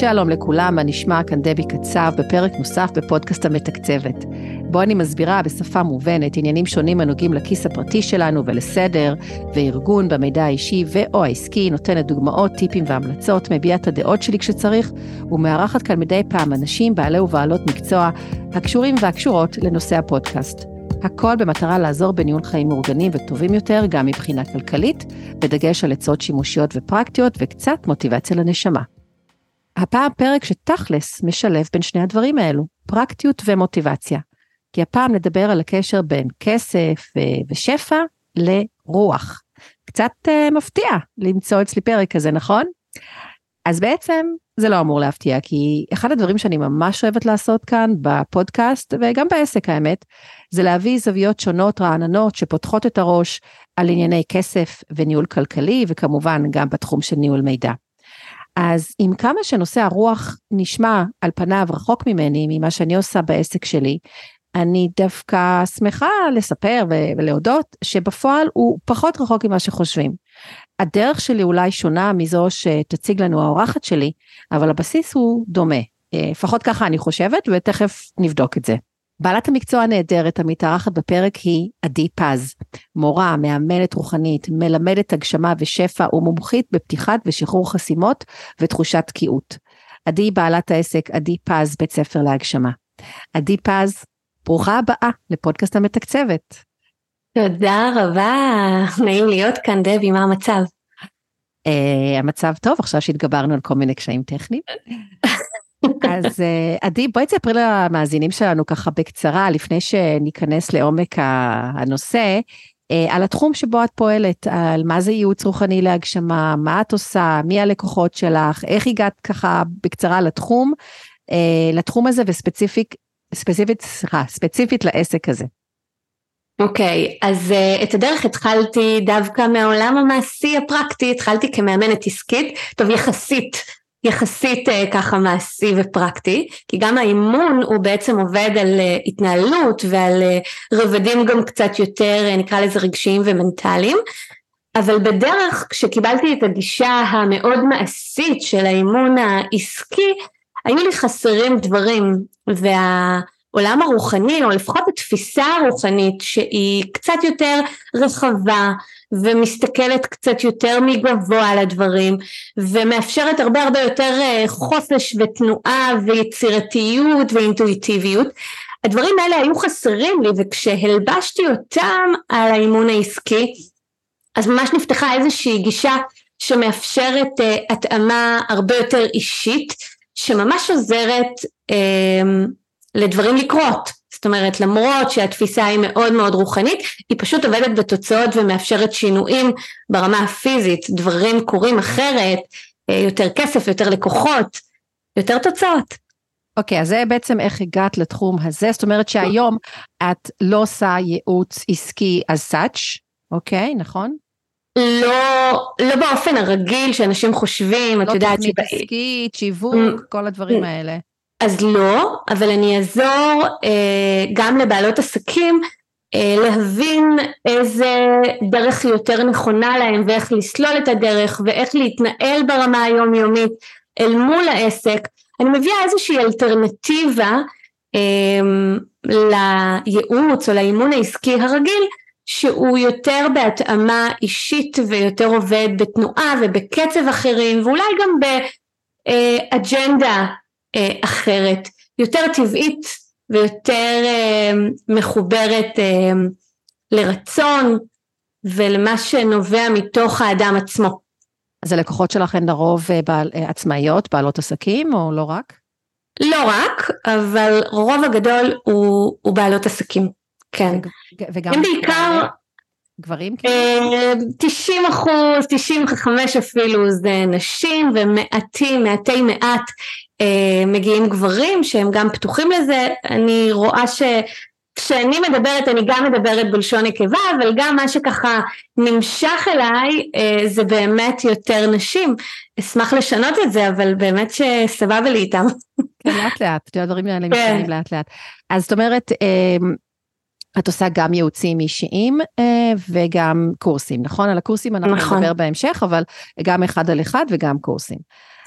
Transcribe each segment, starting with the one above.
שלום לכולם, מה נשמע? כאן דבי קצב בפרק נוסף בפודקאסט המתקצבת. בו אני מסבירה בשפה מובנת עניינים שונים הנוגעים לכיס הפרטי שלנו ולסדר וארגון במידע האישי ו/או העסקי, נותנת דוגמאות, טיפים והמלצות, מביעה את הדעות שלי כשצריך, ומארחת כאן מדי פעם אנשים, בעלי ובעלות מקצוע, הקשורים והקשורות לנושא הפודקאסט. הכל במטרה לעזור בניהול חיים מאורגנים וטובים יותר, גם מבחינה כלכלית, בדגש על עצות שימושיות ופרקטיות וקצת מוטיבציה לנשמה. הפעם פרק שתכלס משלב בין שני הדברים האלו, פרקטיות ומוטיבציה. כי הפעם נדבר על הקשר בין כסף ושפע לרוח. קצת uh, מפתיע למצוא אצלי פרק כזה, נכון? אז בעצם זה לא אמור להפתיע, כי אחד הדברים שאני ממש אוהבת לעשות כאן בפודקאסט, וגם בעסק האמת, זה להביא זוויות שונות, רעננות, שפותחות את הראש על ענייני כסף וניהול כלכלי, וכמובן גם בתחום של ניהול מידע. אז עם כמה שנושא הרוח נשמע על פניו רחוק ממני, ממה שאני עושה בעסק שלי, אני דווקא שמחה לספר ולהודות שבפועל הוא פחות רחוק ממה שחושבים. הדרך שלי אולי שונה מזו שתציג לנו האורחת שלי, אבל הבסיס הוא דומה. אה, לפחות ככה אני חושבת, ותכף נבדוק את זה. בעלת המקצוע הנהדרת המתארחת בפרק היא עדי פז, מורה, מאמנת רוחנית, מלמדת הגשמה ושפע ומומחית בפתיחת ושחרור חסימות ותחושת תקיעות. עדי בעלת העסק עדי פז, בית ספר להגשמה. עדי פז, ברוכה הבאה לפודקאסט המתקצבת. תודה רבה, נעים להיות כאן, דבי, מה המצב? Uh, המצב טוב, עכשיו שהתגברנו על כל מיני קשיים טכניים. אז uh, עדי, בואי תספרי למאזינים שלנו ככה בקצרה, לפני שניכנס לעומק הנושא, uh, על התחום שבו את פועלת, על מה זה ייעוץ רוחני להגשמה, מה את עושה, מי הלקוחות שלך, איך הגעת ככה בקצרה לתחום, uh, לתחום הזה וספציפית, ספציפית, סליחה, ספציפית לעסק הזה. אוקיי, okay, אז uh, את הדרך התחלתי דווקא מהעולם המעשי הפרקטי, התחלתי כמאמנת עסקית, טוב יחסית, יחסית uh, ככה מעשי ופרקטי, כי גם האימון הוא בעצם עובד על uh, התנהלות ועל uh, רבדים גם קצת יותר נקרא לזה רגשיים ומנטליים, אבל בדרך כשקיבלתי את הגישה המאוד מעשית של האימון העסקי, היו לי חסרים דברים, וה... העולם הרוחני, או לפחות התפיסה הרוחנית שהיא קצת יותר רחבה ומסתכלת קצת יותר מגבוה על הדברים ומאפשרת הרבה הרבה יותר אה, חופש ותנועה ויצירתיות ואינטואיטיביות. הדברים האלה היו חסרים לי וכשהלבשתי אותם על האימון העסקי אז ממש נפתחה איזושהי גישה שמאפשרת uh, התאמה הרבה יותר אישית שממש עוזרת uh, לדברים לקרות. זאת אומרת, למרות שהתפיסה היא מאוד מאוד רוחנית, היא פשוט עובדת בתוצאות ומאפשרת שינויים ברמה הפיזית, דברים קורים אחרת, אה, יותר כסף, יותר לקוחות, יותר תוצאות. אוקיי, okay, אז זה בעצם איך הגעת לתחום הזה, זאת אומרת שהיום את לא עושה ייעוץ עסקי as such, אוקיי, okay, נכון? לא, לא באופן הרגיל שאנשים חושבים, לא את יודעת, לא תוכנית עסקית, שיווק, כל הדברים האלה. אז לא, אבל אני אעזור אה, גם לבעלות עסקים אה, להבין איזה דרך יותר נכונה להם ואיך לסלול את הדרך ואיך להתנהל ברמה היומיומית אל מול העסק. אני מביאה איזושהי אלטרנטיבה אה, לייעוץ או לאימון העסקי הרגיל שהוא יותר בהתאמה אישית ויותר עובד בתנועה ובקצב אחרים ואולי גם באג'נדה אה, אחרת, יותר טבעית ויותר אה, מחוברת אה, לרצון ולמה שנובע מתוך האדם עצמו. אז הלקוחות שלך הן לרוב בעל, עצמאיות, בעלות עסקים או לא רק? לא רק, אבל רוב הגדול הוא, הוא בעלות עסקים, כן. וגם הם בעיקר... גברים? 90 כאילו? אחוז, 95 אפילו זה נשים ומעטים, מעטי מעט אה, מגיעים גברים שהם גם פתוחים לזה, אני רואה ש... כשאני מדברת אני גם מדברת בלשון נקבה אבל גם מה שככה נמשך אליי אה, זה באמת יותר נשים אשמח לשנות את זה אבל באמת שסבבה לי איתם. כן לאט לאט, הדברים האלה כן. משתנים לאט לאט. אז זאת אומרת אה, את עושה גם ייעוצים אישיים אה, וגם קורסים, נכון? על הקורסים אנחנו נכון. נדבר בהמשך, אבל גם אחד על אחד וגם קורסים.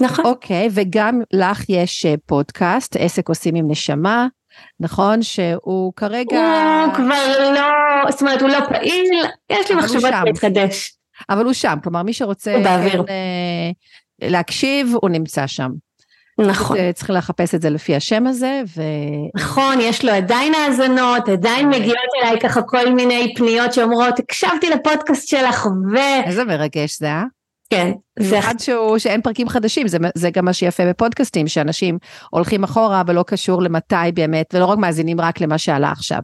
נכון. אוקיי, וגם לך יש אה, פודקאסט, עסק עושים עם נשמה, נכון? שהוא כרגע... הוא כבר לא, זאת אומרת, הוא לא פעיל, יש לי מחשבות להתחדש. אבל הוא שם, כלומר מי שרוצה כן, אה, להקשיב, הוא נמצא שם. נכון. צריך לחפש את זה לפי השם הזה, ו... נכון, יש לו עדיין האזנות, עדיין אוקיי. מגיעות אליי ככה כל מיני פניות שאומרות, הקשבתי לפודקאסט שלך ו... איזה מרגש זה, אה? כן. זה אחד שהוא, שאין פרקים חדשים, זה, זה גם מה שיפה בפודקאסטים, שאנשים הולכים אחורה ולא קשור למתי באמת, ולא רק מאזינים רק למה שעלה עכשיו.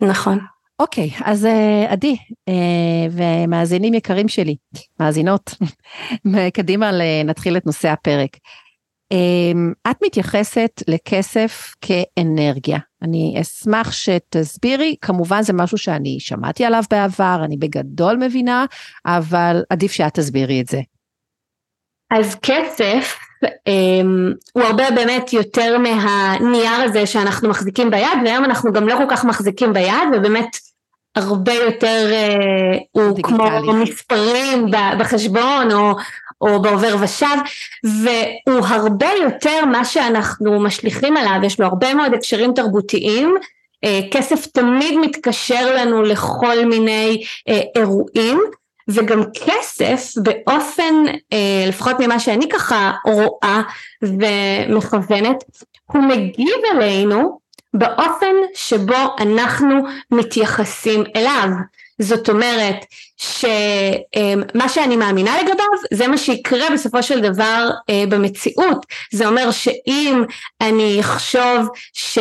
נכון. אוקיי, אז אה, עדי, אה, ומאזינים יקרים שלי, מאזינות, קדימה נתחיל את נושא הפרק. אמ, את מתייחסת לכסף כאנרגיה. אני אשמח שתסבירי, כמובן זה משהו שאני שמעתי עליו בעבר, אני בגדול מבינה, אבל עדיף שאת תסבירי את זה. אז כסף um, הוא הרבה באמת יותר מהנייר הזה שאנחנו מחזיקים ביד, והיום אנחנו גם לא כל כך מחזיקים ביד, ובאמת הרבה יותר uh, הוא כמו מספרים בחשבון, או או בעובר ושב, והוא הרבה יותר מה שאנחנו משליכים עליו, יש לו הרבה מאוד הקשרים תרבותיים, אה, כסף תמיד מתקשר לנו לכל מיני אה, אירועים, וגם כסף באופן, אה, לפחות ממה שאני ככה רואה ומכוונת, הוא מגיב אלינו באופן שבו אנחנו מתייחסים אליו. זאת אומרת שמה שאני מאמינה לגביו זה מה שיקרה בסופו של דבר אה, במציאות. זה אומר שאם אני אחשוב ש...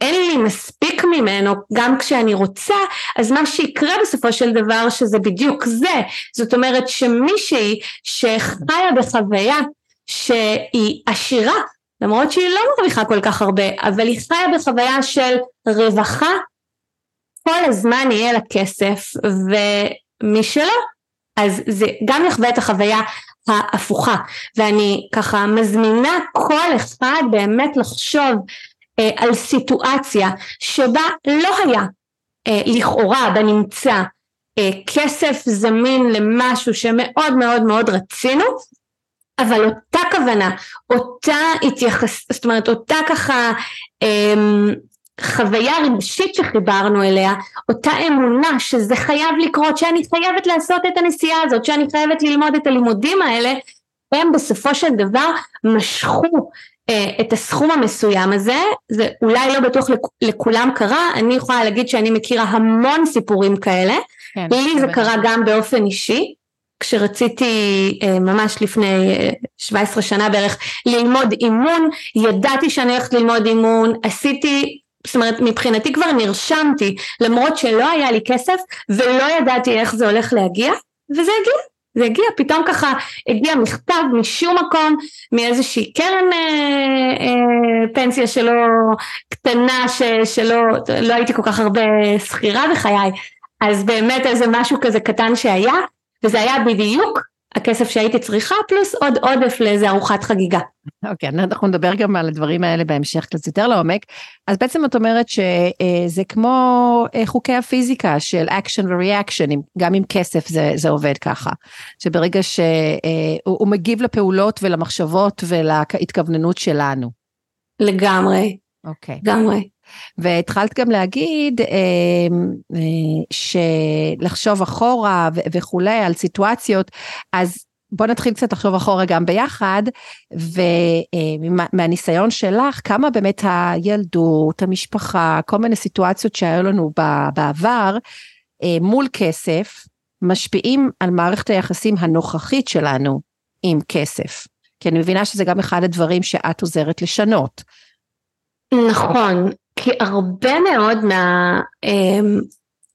אין לי מספיק ממנו גם כשאני רוצה אז מה שיקרה בסופו של דבר שזה בדיוק זה. זאת אומרת שמישהי שחיה בחוויה שהיא עשירה למרות שהיא לא מרוויחה כל כך הרבה אבל היא חיה בחוויה של רווחה כל הזמן יהיה לה כסף ומי שלא אז זה גם יחווה את החוויה ההפוכה. ואני ככה מזמינה כל אחד באמת לחשוב אה, על סיטואציה שבה לא היה אה, לכאורה בנמצא אה, כסף זמין למשהו שמאוד מאוד מאוד רצינו אבל אותה כוונה, אותה התייחס, זאת אומרת אותה ככה אה, חוויה רגשית שחיברנו אליה, אותה אמונה שזה חייב לקרות, שאני חייבת לעשות את הנסיעה הזאת, שאני חייבת ללמוד את הלימודים האלה, הם בסופו של דבר משכו אה, את הסכום המסוים הזה, זה אולי לא בטוח לכ, לכולם קרה, אני יכולה להגיד שאני מכירה המון סיפורים כאלה, כן, לי זה קרה גם באופן אישי, כשרציתי אה, ממש לפני 17 אה, שנה בערך ללמוד אימון, ידעתי שאני הולכת ללמוד אימון, עשיתי זאת אומרת מבחינתי כבר נרשמתי למרות שלא היה לי כסף ולא ידעתי איך זה הולך להגיע וזה הגיע זה הגיע. פתאום ככה הגיע מכתב משום מקום מאיזושהי קרן אה, אה, פנסיה שלא קטנה ש, שלא לא הייתי כל כך הרבה שכירה בחיי. אז באמת איזה משהו כזה קטן שהיה וזה היה בדיוק הכסף שהייתי צריכה פלוס עוד עודף לאיזה ארוחת חגיגה. אוקיי, okay, אנחנו נדבר גם על הדברים האלה בהמשך קצת יותר לעומק. אז בעצם את אומרת שזה כמו אה, חוקי הפיזיקה של action ו-reaction, גם עם כסף זה, זה עובד ככה. שברגע שהוא אה, מגיב לפעולות ולמחשבות ולהתכווננות שלנו. לגמרי. אוקיי. Okay. לגמרי. והתחלת גם להגיד אמ, אה, שלחשוב אחורה וכולי על סיטואציות, אז בוא נתחיל קצת לחשוב אחורה גם ביחד, ומהניסיון שלך, כמה באמת הילדות, המשפחה, כל מיני סיטואציות שהיו לנו בעבר, אה, מול כסף, משפיעים על מערכת היחסים הנוכחית שלנו עם כסף. כי אני מבינה שזה גם אחד הדברים שאת עוזרת לשנות. נכון, כי הרבה מאוד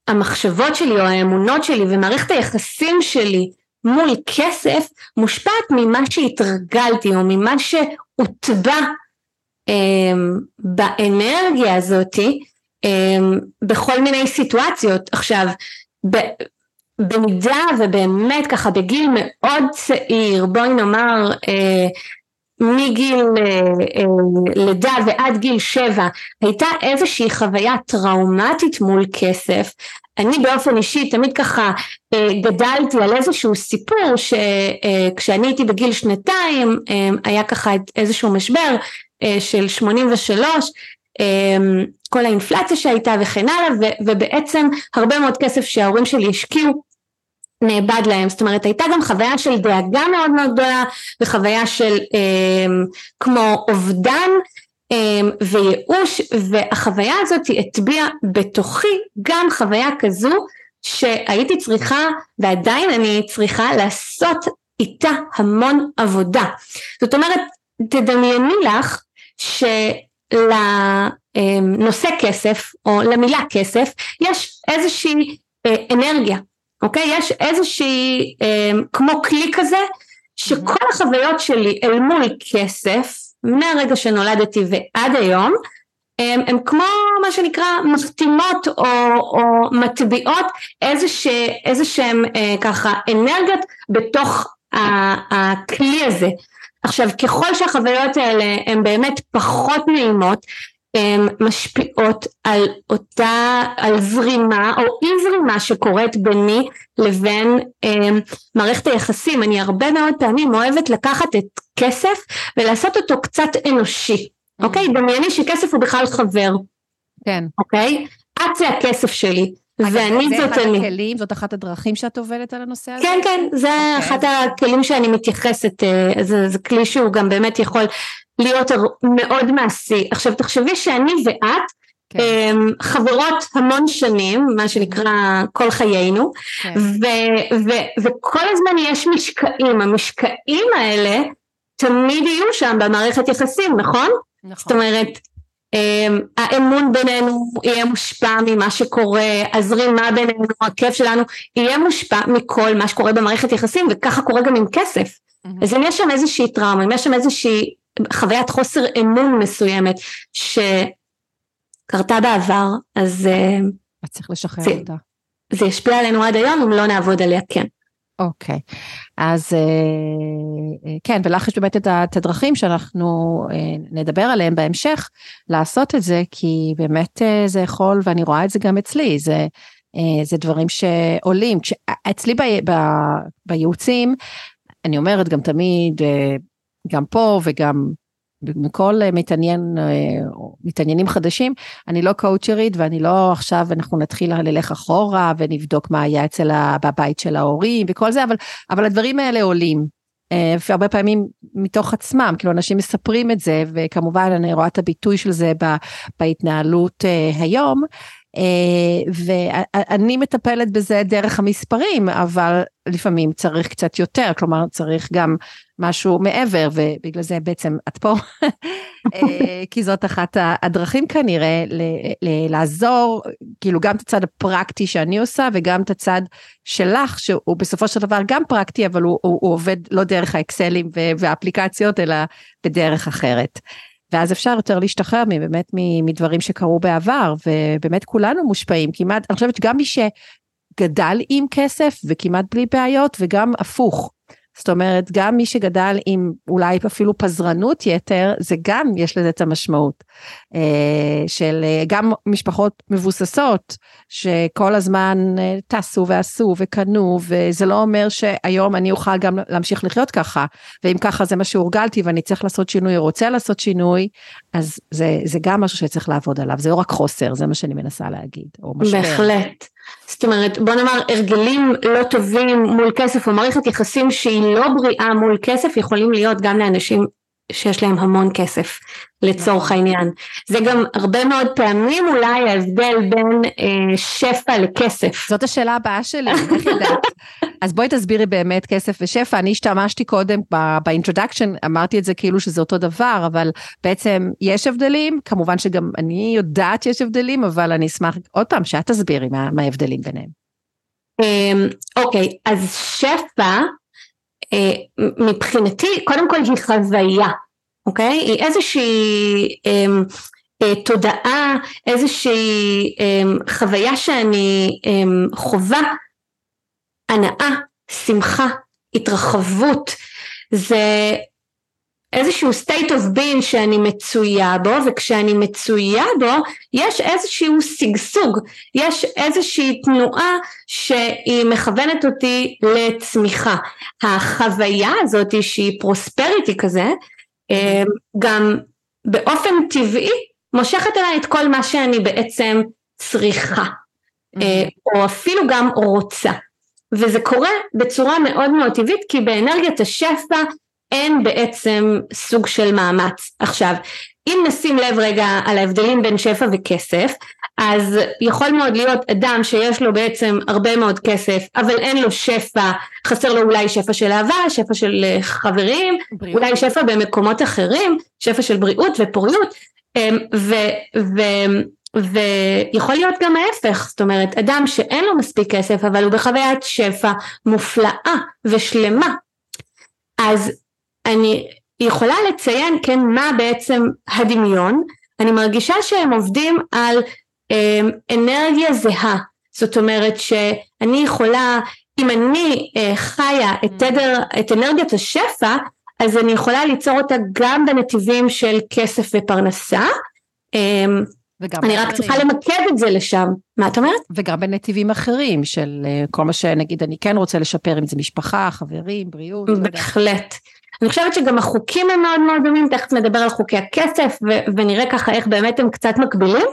מהמחשבות אמ, שלי או האמונות שלי ומערכת היחסים שלי מול כסף מושפעת ממה שהתרגלתי או ממה שהוטבע אמ, באנרגיה הזאתי אמ, בכל מיני סיטואציות. עכשיו, במידה ובאמת ככה בגיל מאוד צעיר, בואי נאמר אה, מגיל לידה ועד גיל שבע הייתה איזושהי חוויה טראומטית מול כסף, אני באופן אישי תמיד ככה גדלתי על איזשהו סיפור שכשאני הייתי בגיל שנתיים היה ככה איזשהו משבר של 83 כל האינפלציה שהייתה וכן הלאה ובעצם הרבה מאוד כסף שההורים שלי השקיעו נאבד להם. זאת אומרת הייתה גם חוויה של דאגה מאוד מאוד גדולה וחוויה של אה, כמו אובדן אה, וייאוש והחוויה הזאת הטביעה בתוכי גם חוויה כזו שהייתי צריכה ועדיין אני צריכה לעשות איתה המון עבודה. זאת אומרת תדמייני לך שלנושא כסף או למילה כסף יש איזושהי אה, אנרגיה אוקיי? יש איזושהי, אה, כמו כלי כזה, שכל החוויות שלי אל מול כסף, מהרגע שנולדתי ועד היום, הם, הם כמו מה שנקרא מחתימות או, או מטביעות איזה שהם אה, ככה אנרגיות בתוך הכלי הזה. עכשיו ככל שהחוויות האלה הן באמת פחות נעימות משפיעות על אותה, על זרימה או אי זרימה שקורית ביני לבין um, מערכת היחסים. אני הרבה מאוד פעמים אוהבת לקחת את כסף ולעשות אותו קצת אנושי, אוקיי? Mm-hmm. דמייני שכסף הוא בכלל חבר. כן. אוקיי? את זה הכסף שלי. ואני זאת אני. זה אחד הכלים, זאת אחת הדרכים שאת עובדת על הנושא הזה? כן, כן, זה okay. אוקיי. אחד הכלים שאני מתייחסת, אה, זה, זה כלי שהוא גם באמת יכול להיות מאוד מעשי. עכשיו תחשבי שאני ואת כן. אמ, חברות המון שנים, מה שנקרא כל חיינו, כן. ו- ו- וכל הזמן יש משקעים, המשקעים האלה תמיד יהיו שם במערכת יחסים, נכון? נכון. זאת אומרת, האמון בינינו יהיה מושפע ממה שקורה, הזרימה בינינו, הכיף שלנו יהיה מושפע מכל מה שקורה במערכת יחסים, וככה קורה גם עם כסף. Mm-hmm. אז אם יש שם איזושהי טראומה, אם יש שם איזושהי חוויית חוסר אמון מסוימת שקרתה בעבר, אז... אה, את צריך לשחרר זה, אותה. זה ישפיע עלינו עד היום אם לא נעבוד עליה, כן. אוקיי, okay. אז אה, אה, כן, ולך יש באמת את הדרכים שאנחנו נדבר עליהם בהמשך, לעשות את זה, כי באמת זה יכול, ואני רואה את זה גם אצלי, זה, זה דברים שעולים. אצלי ב, ב, בייעוצים, אני אומרת גם תמיד, גם פה וגם מכל מתעניין, מתעניינים חדשים, אני לא קואוצ'רית ואני לא עכשיו אנחנו נתחיל ללך אחורה ונבדוק מה היה אצל בבית של ההורים וכל זה, אבל, אבל הדברים האלה עולים. אה, והרבה פעמים מתוך עצמם, כאילו אנשים מספרים את זה, וכמובן אני רואה את הביטוי של זה בהתנהלות אה, היום, אה, ואני מטפלת בזה דרך המספרים, אבל לפעמים צריך קצת יותר, כלומר צריך גם משהו מעבר, ובגלל זה בעצם את פה, אה, כי זאת אחת הדרכים כנראה לעזור, כאילו גם את הצד הפרקטי שאני עושה, וגם את הצד שלך, שהוא בסופו של דבר גם פרקטי, אבל הוא, הוא, הוא עובד לא דרך האקסלים והאפליקציות, אלא בדרך אחרת. ואז אפשר יותר להשתחרר באמת מדברים שקרו בעבר, ובאמת כולנו מושפעים, כמעט, אני חושבת שגם מי שגדל עם כסף וכמעט בלי בעיות, וגם הפוך. זאת אומרת, גם מי שגדל עם אולי אפילו פזרנות יתר, זה גם יש לזה את המשמעות. אה, של אה, גם משפחות מבוססות, שכל הזמן אה, טסו ועשו וקנו, וזה לא אומר שהיום אני אוכל גם להמשיך לחיות ככה, ואם ככה זה מה שהורגלתי ואני צריך לעשות שינוי או רוצה לעשות שינוי, אז זה, זה גם משהו שצריך לעבוד עליו, זה לא רק חוסר, זה מה שאני מנסה להגיד, או משבר. בהחלט. זאת אומרת, בוא נאמר, הרגלים לא טובים מול כסף, או מערכת יחסים שהיא לא בריאה מול כסף, יכולים להיות גם לאנשים שיש להם המון כסף לצורך נכון. העניין. זה גם הרבה מאוד פעמים אולי ההבדל בין אה, שפע לכסף. זאת השאלה הבאה שלי, איך ידעת? אז בואי תסבירי באמת כסף ושפע. אני השתמשתי קודם ב introduction, אמרתי את זה כאילו שזה אותו דבר, אבל בעצם יש הבדלים, כמובן שגם אני יודעת שיש הבדלים, אבל אני אשמח עוד פעם שאת תסבירי מה, מה ההבדלים ביניהם. אמ, אוקיי, אז שפע מבחינתי קודם כל היא חוויה, אוקיי? היא איזושהי אמ, אה, תודעה, איזושהי אמ, חוויה שאני אמ, חווה, הנאה, שמחה, התרחבות, זה איזשהו state of being שאני מצויה בו וכשאני מצויה בו יש איזשהו שגשוג, יש איזושהי תנועה שהיא מכוונת אותי לצמיחה. החוויה הזאת שהיא פרוספריטי כזה אה, גם באופן טבעי מושכת אליי את כל מה שאני בעצם צריכה אה, או אפילו גם רוצה. וזה קורה בצורה מאוד מאוד טבעית כי באנרגיית השפע אין בעצם סוג של מאמץ. עכשיו, אם נשים לב רגע על ההבדלים בין שפע וכסף, אז יכול מאוד להיות אדם שיש לו בעצם הרבה מאוד כסף, אבל אין לו שפע, חסר לו אולי שפע של אהבה, שפע של אה, חברים, בריאות. אולי שפע במקומות אחרים, שפע של בריאות ופוריות, אמ, ו, ו, ויכול להיות גם ההפך, זאת אומרת אדם שאין לו מספיק כסף אבל הוא בחוויית שפע מופלאה ושלמה, אז אני יכולה לציין כן מה בעצם הדמיון, אני מרגישה שהם עובדים על אה, אנרגיה זהה, זאת אומרת שאני יכולה, אם אני אה, חיה את mm. תדר, את אנרגיית השפע, אז אני יכולה ליצור אותה גם בנתיבים של כסף ופרנסה, אה, אני רק צריכה למקד את זה לשם, מה את אומרת? וגם בנתיבים אחרים של אה, כל מה שנגיד אני כן רוצה לשפר, אם זה משפחה, חברים, בריאות. בהחלט. אני חושבת שגם החוקים הם מאוד מאוד דומים, תכף נדבר על חוקי הכסף ו- ונראה ככה איך באמת הם קצת מקבילים.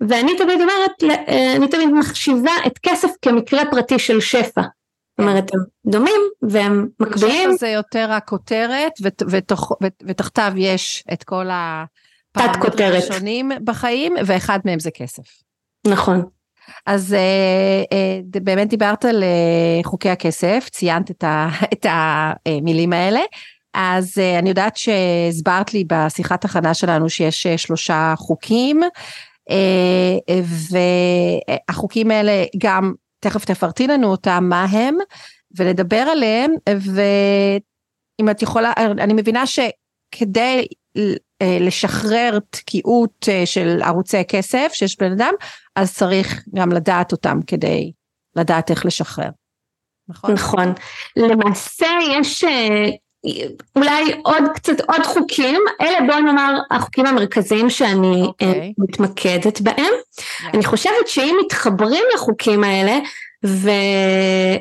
ואני תמיד אומרת, אה, אני תמיד מחשיבה את כסף כמקרה פרטי של שפע. זאת אומרת, הם דומים והם מקבילים. שפע זה יותר הכותרת ותח, ותחתיו יש את כל הפרמטרים השונים בחיים ואחד מהם זה כסף. נכון. אז uh, uh, באמת דיברת על uh, חוקי הכסף, ציינת את, ה, את המילים האלה, אז uh, אני יודעת שהסברת לי בשיחת הכנה שלנו שיש uh, שלושה חוקים, uh, והחוקים האלה גם, תכף תפרטי לנו אותם, מה הם, ולדבר עליהם, ואם את יכולה, אני מבינה שכדי אה, לשחרר תקיעות אה, של ערוצי כסף שיש בן אדם, אז צריך גם לדעת אותם כדי לדעת איך לשחרר. נכון? נכון. למעשה יש אה, אולי עוד קצת עוד חוקים, אלה בוא נאמר החוקים המרכזיים שאני okay. אוקיי. מתמקדת בהם. Yeah. אני חושבת שאם מתחברים לחוקים האלה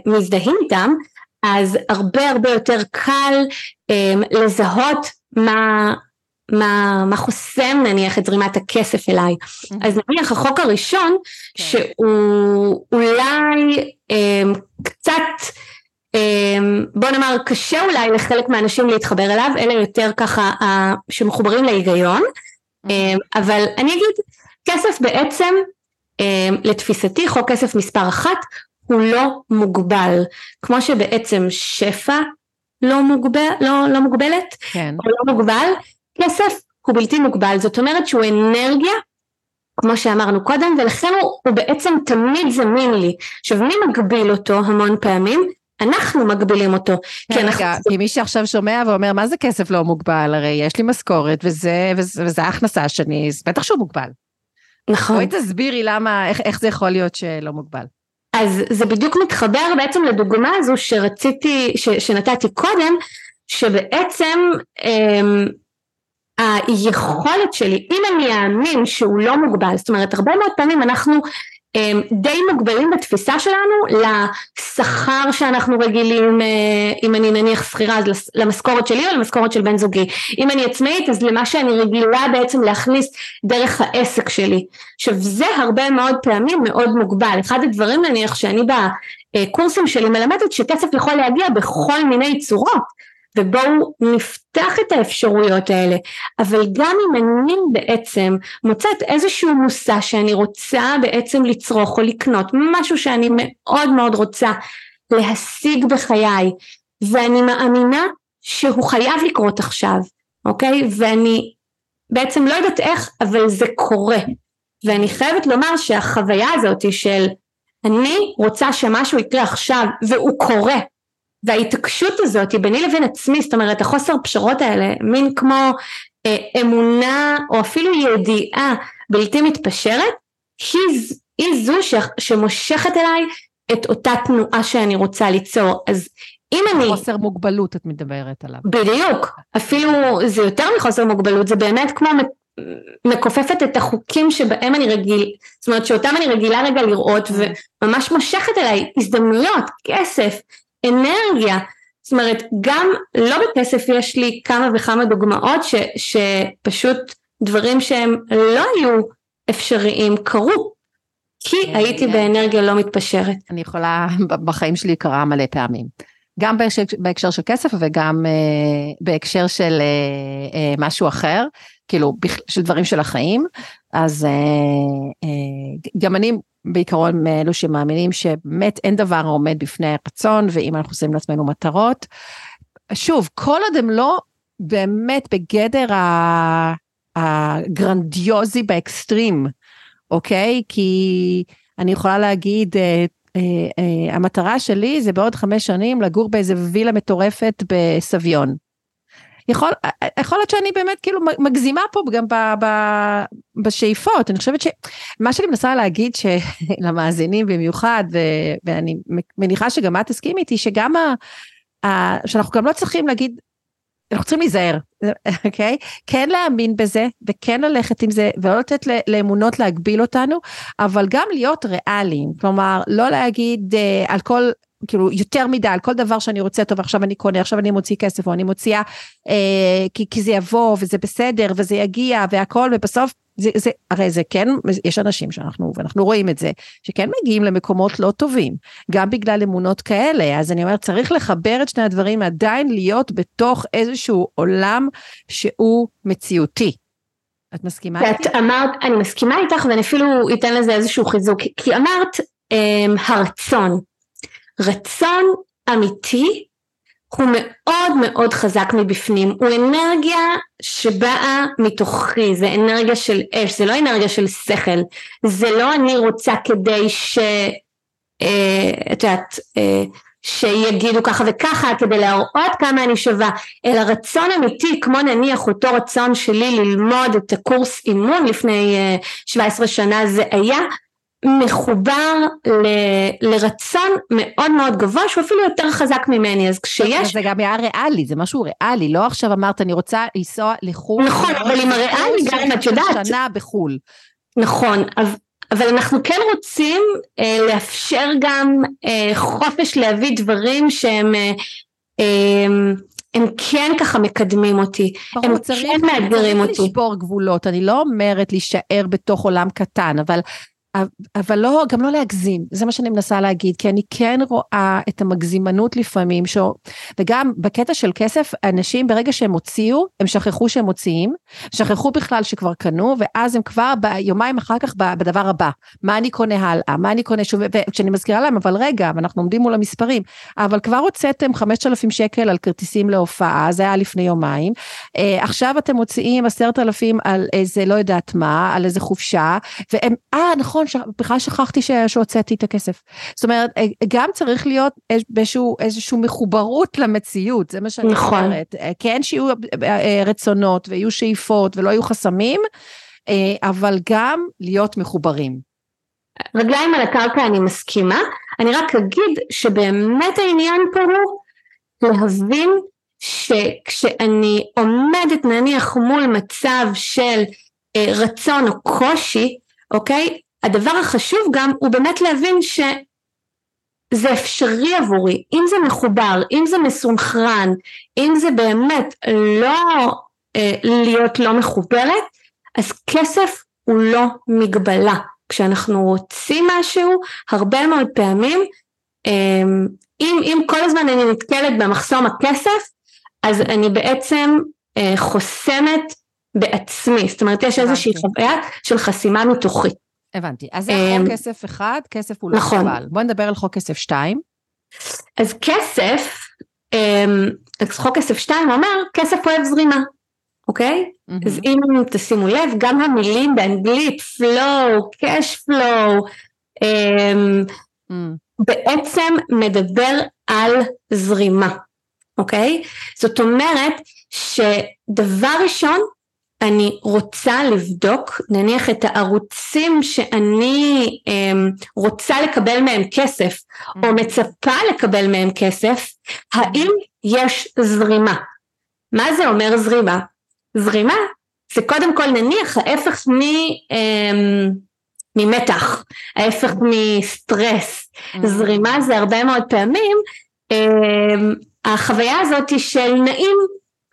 ומזדהים איתם, אז הרבה הרבה יותר קל לזהות מה מה, מה חוסם נניח את זרימת הכסף אליי. אז נניח החוק הראשון כן. שהוא אולי אה, קצת אה, בוא נאמר קשה אולי לחלק מהאנשים להתחבר אליו, אלה יותר ככה אה, שמחוברים להיגיון. אה, אבל אני אגיד כסף בעצם אה, לתפיסתי חוק כסף מספר אחת הוא לא מוגבל, כמו שבעצם שפע לא, מוגבל, לא, לא מוגבלת, כן. או לא מוגבל, כסף הוא בלתי מוגבל, זאת אומרת שהוא אנרגיה, כמו שאמרנו קודם, ולכן הוא, הוא בעצם תמיד זמין לי. עכשיו מי מגביל אותו המון פעמים? אנחנו מגבילים אותו. כי, אנחנו... רגע, כי מי שעכשיו שומע ואומר מה זה כסף לא מוגבל, הרי יש לי משכורת וזה, וזה, וזה ההכנסה שאני, בטח שהוא מוגבל. נכון. בואי תסבירי למה, איך, איך זה יכול להיות שלא מוגבל. אז זה בדיוק מתחבר בעצם לדוגמה הזו שרציתי, ש, שנתתי קודם, שבעצם אמ, היכולת שלי, אם אני אאמין שהוא לא מוגבל, זאת אומרת הרבה מאוד פעמים אנחנו אמ, די מוגבלים בתפיסה שלנו לשכר שאנחנו רגילים, אה, אם אני נניח שכירה אז למשכורת שלי או למשכורת של בן זוגי, אם אני עצמאית אז למה שאני רגילה בעצם להכניס דרך העסק שלי. עכשיו זה הרבה מאוד פעמים מאוד מוגבל, אחד הדברים נניח שאני בקורסים שלי מלמדת שכסף יכול להגיע בכל מיני צורות ובואו נפתח את האפשרויות האלה, אבל גם אם אני בעצם מוצאת איזשהו מושא שאני רוצה בעצם לצרוך או לקנות, משהו שאני מאוד מאוד רוצה להשיג בחיי, ואני מאמינה שהוא חייב לקרות עכשיו, אוקיי? ואני בעצם לא יודעת איך, אבל זה קורה. ואני חייבת לומר שהחוויה הזאת של אני רוצה שמשהו יקרה עכשיו והוא קורה וההתעקשות הזאת היא ביני לבין עצמי, זאת אומרת החוסר פשרות האלה, מין כמו אה, אמונה או אפילו ידיעה בלתי מתפשרת, היא, היא זו ש, שמושכת אליי את אותה תנועה שאני רוצה ליצור. אז אם אני... חוסר מוגבלות את מדברת עליו. בדיוק, אפילו זה יותר מחוסר מוגבלות, זה באמת כמו מכופפת את החוקים שבהם אני רגיל, זאת אומרת שאותם אני רגילה רגע לראות וממש מושכת אליי הזדמנויות, כסף, אנרגיה, זאת אומרת גם לא בכסף יש לי כמה וכמה דוגמאות ש, שפשוט דברים שהם לא היו אפשריים קרו, כי כן, הייתי כן. באנרגיה לא מתפשרת. אני יכולה, בחיים שלי קרה מלא פעמים. גם בהקשר, בהקשר של כסף וגם uh, בהקשר של uh, uh, משהו אחר, כאילו של דברים של החיים, אז uh, uh, גם אני בעיקרון מאלו שמאמינים שבאמת אין דבר העומד בפני הרצון, ואם אנחנו עושים לעצמנו מטרות, שוב, כל עוד הם לא באמת בגדר הגרנדיוזי באקסטרים, אוקיי? כי אני יכולה להגיד, אה, אה, אה, המטרה שלי זה בעוד חמש שנים לגור באיזה וילה מטורפת בסביון. יכול, יכול להיות שאני באמת כאילו מגזימה פה גם ב, ב, בשאיפות, אני חושבת שמה שאני מנסה להגיד למאזינים במיוחד, ו, ואני מניחה שגם את תסכימי איתי, שגם ה, ה, שאנחנו גם לא צריכים להגיד, אנחנו צריכים להיזהר, אוקיי? Okay? כן להאמין בזה, וכן ללכת עם זה, ולא לתת לאמונות להגביל אותנו, אבל גם להיות ריאליים, כלומר, לא להגיד uh, על כל כאילו יותר מדי על כל דבר שאני רוצה טוב עכשיו אני קונה עכשיו אני מוציא כסף או אני מוציאה אה, כי, כי זה יבוא וזה בסדר וזה יגיע והכל ובסוף זה, זה הרי זה כן יש אנשים שאנחנו ואנחנו רואים את זה שכן מגיעים למקומות לא טובים גם בגלל אמונות כאלה אז אני אומרת צריך לחבר את שני הדברים עדיין להיות בתוך איזשהו עולם שהוא מציאותי. את מסכימה איתי? את אמרת אני מסכימה איתך ואני אפילו אתן לזה איזשהו חיזוק כי אמרת אמ, הרצון רצון אמיתי הוא מאוד מאוד חזק מבפנים, הוא אנרגיה שבאה מתוכי, זה אנרגיה של אש, זה לא אנרגיה של שכל, זה לא אני רוצה כדי ש... אה, את יודעת, אה, שיגידו ככה וככה כדי להראות כמה אני שווה, אלא רצון אמיתי כמו נניח אותו רצון שלי ללמוד את הקורס אימון לפני 17 אה, שנה זה היה מחובר ל, לרצון מאוד מאוד גבוה שהוא אפילו יותר חזק ממני. אז כשיש זה גם היה ריאלי זה משהו ריאלי. לא עכשיו אמרת אני רוצה לנסוע לחו"ל. נכון אבל עם הריאלי גם את יודעת. שנה בחו"ל. נכון אבל אנחנו כן רוצים אה, לאפשר גם אה, חופש להביא דברים שהם אה, אה, הם כן ככה מקדמים אותי, הם צריך, כן מאתגרים אותי. צריך לשבור גבולות, אני לא אומרת להישאר בתוך עולם קטן, אבל אבל לא, גם לא להגזים, זה מה שאני מנסה להגיד, כי אני כן רואה את המגזימנות לפעמים, ש... וגם בקטע של כסף, אנשים ברגע שהם הוציאו, הם שכחו שהם מוציאים, שכחו בכלל שכבר קנו, ואז הם כבר ביומיים אחר כך בדבר הבא, מה אני קונה הלאה, מה אני קונה שוב, וכשאני מזכירה להם, אבל רגע, ואנחנו עומדים מול המספרים, אבל כבר הוצאתם 5,000 שקל על כרטיסים להופעה, זה היה לפני יומיים, אה, עכשיו אתם מוציאים 10,000 על איזה לא יודעת מה, על איזה חופשה, והם, אה נכון, בכלל שכחתי שהוצאתי את הכסף. זאת אומרת, אה, גם צריך להיות באיזשהו, איזשהו מחוברות למציאות, זה מה שאני נכון. אומרת. כן שיהיו אה, רצונות ויהיו שאיפות ולא יהיו חסמים, אבל גם להיות מחוברים. רגליים על הקרקע אני מסכימה, אני רק אגיד שבאמת העניין פה הוא להבין שכשאני עומדת נניח מול מצב של רצון או קושי, אוקיי? הדבר החשוב גם הוא באמת להבין שזה אפשרי עבורי, אם זה מחובר, אם זה מסונכרן, אם זה באמת לא אה, להיות לא מחוברת, אז כסף הוא לא מגבלה. כשאנחנו רוצים משהו, הרבה מאוד פעמים, אה, אם, אם כל הזמן אני נתקלת במחסום הכסף, אז אני בעצם אה, חוסמת בעצמי, זאת אומרת יש איזושהי חוויה של חסימה מתוכית. הבנתי. אז זה חוק אמ, כסף אחד, כסף הוא לא נכון. מוגבל. בוא נדבר על חוק כסף שתיים. אז כסף, אמ, חוק כסף שתיים אומר, כסף אוהב זרימה, אוקיי? Mm-hmm. אז אם תשימו לב, גם המילים באנגלית, flow, cash flow, mm. בעצם מדבר על זרימה, אוקיי? זאת אומרת שדבר ראשון, אני רוצה לבדוק נניח את הערוצים שאני אמ, רוצה לקבל מהם כסף או mm-hmm. מצפה לקבל מהם כסף, האם יש זרימה? מה זה אומר זרימה? זרימה זה קודם כל נניח ההפך מ... אמ, ממתח, ההפך מסטרס, mm-hmm. זרימה זה הרבה מאוד פעמים אמ, החוויה הזאת של נעים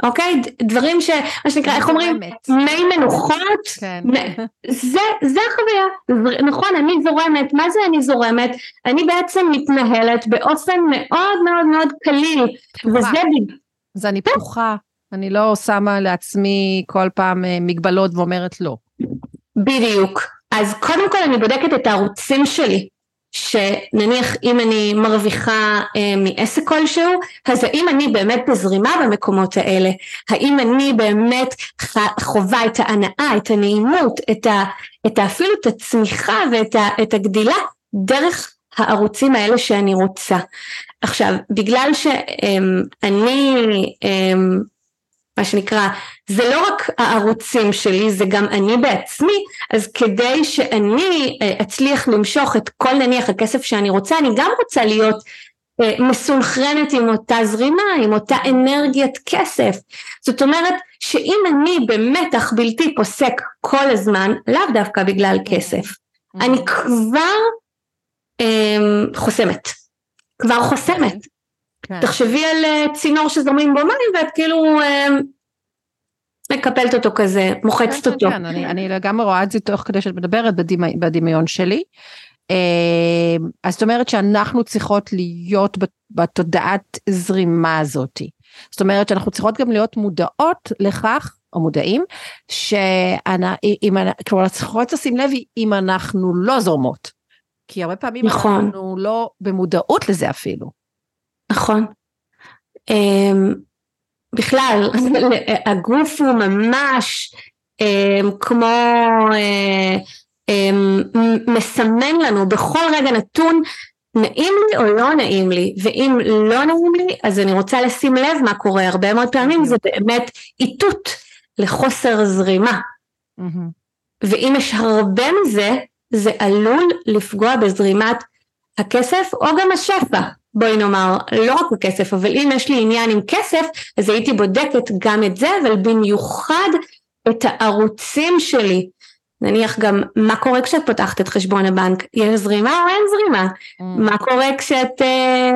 אוקיי? דברים ש... מה שנקרא, איך אומרים? מי מנוחות. כן. זה, זה החוויה. נכון, אני זורמת. מה זה אני זורמת? אני בעצם מתנהלת באופן מאוד מאוד מאוד קליל. וזה... אז אני פתוחה. אני לא שמה לעצמי כל פעם אה, מגבלות ואומרת לא. בדיוק. אז קודם כל אני בודקת את הערוצים שלי. שנניח אם אני מרוויחה אה, מעסק כלשהו, אז האם אני באמת בזרימה במקומות האלה? האם אני באמת חווה את ההנאה, את הנעימות, את, ה, את ה, אפילו את הצמיחה ואת ה, את הגדילה דרך הערוצים האלה שאני רוצה. עכשיו, בגלל שאני אה, מה שנקרא, זה לא רק הערוצים שלי, זה גם אני בעצמי, אז כדי שאני אה, אצליח למשוך את כל נניח הכסף שאני רוצה, אני גם רוצה להיות אה, מסונכרנת עם אותה זרימה, עם אותה אנרגיית כסף. זאת אומרת שאם אני במתח בלתי פוסק כל הזמן, לאו דווקא בגלל כסף, אני כבר אה, חוסמת. כבר חוסמת. כן. תחשבי על אה, צינור שזורמים בו מים ואת כאילו אה, מקפלת אותו כזה, מוחצת כן, אותו. כן, אני, אני לגמרי רואה את זה תוך כדי שאת מדברת בדמי, בדמיון שלי. אה, אז זאת אומרת שאנחנו צריכות להיות בתודעת זרימה הזאתי. זאת אומרת שאנחנו צריכות גם להיות מודעות לכך, או מודעים, שאם, כלומר, צריכות לשים לב אם אנחנו לא זורמות. כי הרבה פעמים נכון. אנחנו לא במודעות לזה אפילו. נכון. אמ, בכלל, הגוף הוא ממש אמ, כמו אה, אמ, מסמן לנו בכל רגע נתון נעים לי או לא נעים לי, ואם לא נעים לי אז אני רוצה לשים לב מה קורה, הרבה מאוד פעמים זה באמת איתות לחוסר זרימה. ואם יש הרבה מזה, זה עלול לפגוע בזרימת הכסף או גם השפע. בואי נאמר, לא רק בכסף, אבל אם יש לי עניין עם כסף, אז הייתי בודקת גם את זה, אבל במיוחד את הערוצים שלי. נניח גם מה קורה כשאת פותחת את חשבון הבנק, יש זרימה או אין זרימה? Mm. מה קורה כשאת אה,